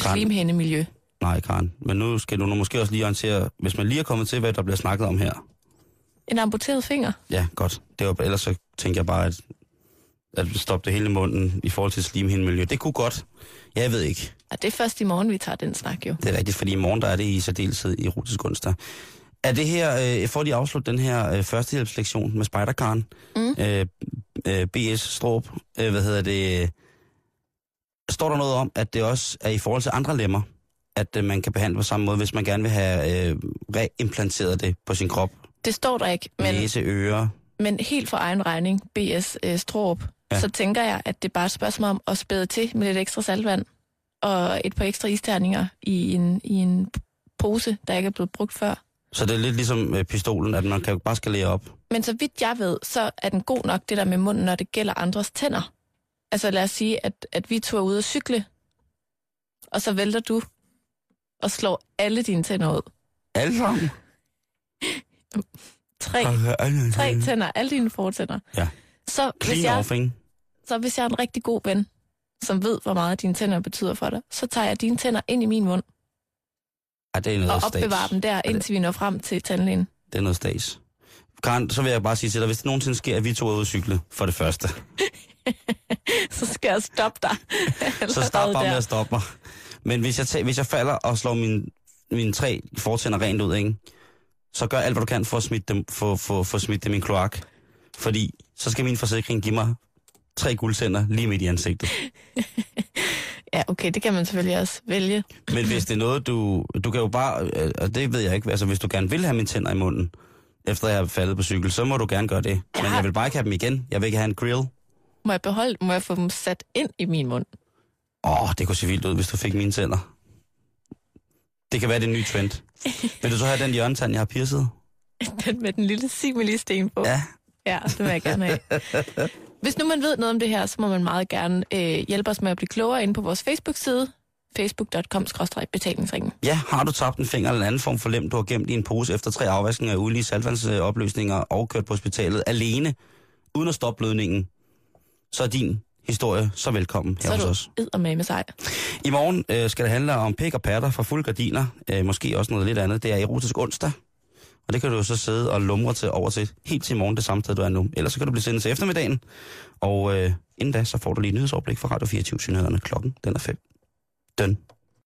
Speaker 4: slimhændemiljø.
Speaker 5: Nej, Karen. Men nu skal du nu måske også lige orientere, hvis man lige er kommet til, hvad der bliver snakket om her.
Speaker 4: En amputeret finger.
Speaker 5: Ja, godt. Det var, ellers så tænker jeg bare, at, at stoppe det hele i munden i forhold til slimhindemiljø. Det kunne godt. Jeg ved ikke.
Speaker 4: Og det er først i morgen, vi tager den snak jo.
Speaker 5: Det er rigtigt, fordi i morgen der er det i særdeleshed i erotisk onsdag. Er det her, øh, for de afslutte den her øh, førstehjælpslektion med spejderkaren,
Speaker 4: Mm.
Speaker 5: øh, øh, BS Strup, øh, hvad hedder det, øh, står der noget om, at det også er i forhold til andre lemmer, at øh, man kan behandle på samme måde, hvis man gerne vil have øh, reimplanteret det på sin krop,
Speaker 4: Det står der ikke, men,
Speaker 5: næse, ører.
Speaker 4: men helt for egen regning, BS øh, Stråb,
Speaker 5: Ja.
Speaker 4: så tænker jeg, at det bare er et spørgsmål om at spæde til med lidt ekstra saltvand og et par ekstra isterninger i en, i en pose, der ikke er blevet brugt før.
Speaker 5: Så det er lidt ligesom øh, pistolen, at man kan bare skalere op.
Speaker 4: Men så vidt jeg ved, så er den god nok, det der med munden, når det gælder andres tænder. Altså lad os sige, at, at vi to er ude at cykle, og så vælter du og slår alle dine tænder ud.
Speaker 5: Alle sammen.
Speaker 4: Tre, tre tænder, alle dine fortænder.
Speaker 5: Ja.
Speaker 4: Så hvis, jeg, så hvis jeg er en rigtig god ven, som ved, hvor meget dine tænder betyder for dig, så tager jeg dine tænder ind i min mund
Speaker 5: Ja, det er noget
Speaker 4: og opbevarer dem der, indtil vi når frem til tandlægen.
Speaker 5: Det er noget stas. Karen, så vil jeg bare sige til dig, hvis det nogensinde sker, at vi to er ude at cykle, for det første,
Speaker 4: Så skal jeg stoppe dig.
Speaker 5: så
Speaker 4: Allerede
Speaker 5: bare med at stoppe mig. Men hvis jeg, tager, hvis jeg falder og slår mine, mine tre fortænder rent ud, ikke? så gør alt, hvad du kan for at smitte dem, for, for, for at smitte dem i en kloak. Fordi så skal min forsikring give mig tre guldtænder lige midt i ansigtet.
Speaker 4: Ja, okay, det kan man selvfølgelig også vælge.
Speaker 5: Men hvis det er noget, du... Du kan jo bare... øh, Og det ved jeg ikke. Altså, hvis du gerne vil have mine tænder i munden, efter jeg er faldet på cykel, så må du gerne gøre det. Men
Speaker 4: Ja.
Speaker 5: jeg vil bare ikke have dem igen. Jeg vil ikke have en grill.
Speaker 4: Må jeg beholde, må jeg få dem sat ind i min mund?
Speaker 5: Åh, oh, det kunne se vildt ud, hvis du fik mine tænder. Det kan være det er en ny trend. Vil du så have den hjørnetand, jeg har piercet?
Speaker 4: Den med den lille simili-sten på.
Speaker 5: Ja.
Speaker 4: Ja, det vil jeg gerne have. Hvis nu man ved noget om det her, så må man meget gerne øh, hjælpe os med at blive klogere inde på vores Facebook-side, facebook.com-betalingsringen.
Speaker 5: Ja, har du tabt en finger eller en anden form for lem, du har gemt i en pose efter tre afvaskninger af ulige saltvandsopløsninger og kørt på hospitalet alene, uden at stoppe blødningen, så er din historie så velkommen her
Speaker 4: Så er
Speaker 5: hos
Speaker 4: du
Speaker 5: os.
Speaker 4: eddermame med sig.
Speaker 5: I morgen øh, skal det handle om pæk og patter fra fuld gardiner, øh, måske også noget lidt andet. Det er erotisk onsdag, og det kan du jo så sidde og lumre til over til helt til i morgen det samme sted, du er nu. Ellers så kan du blive sendt til eftermiddagen. Og øh, inden da, så får du lige nyhedsoverblik fra Radio 24 nyhederne klokken. Den er 5. Døn.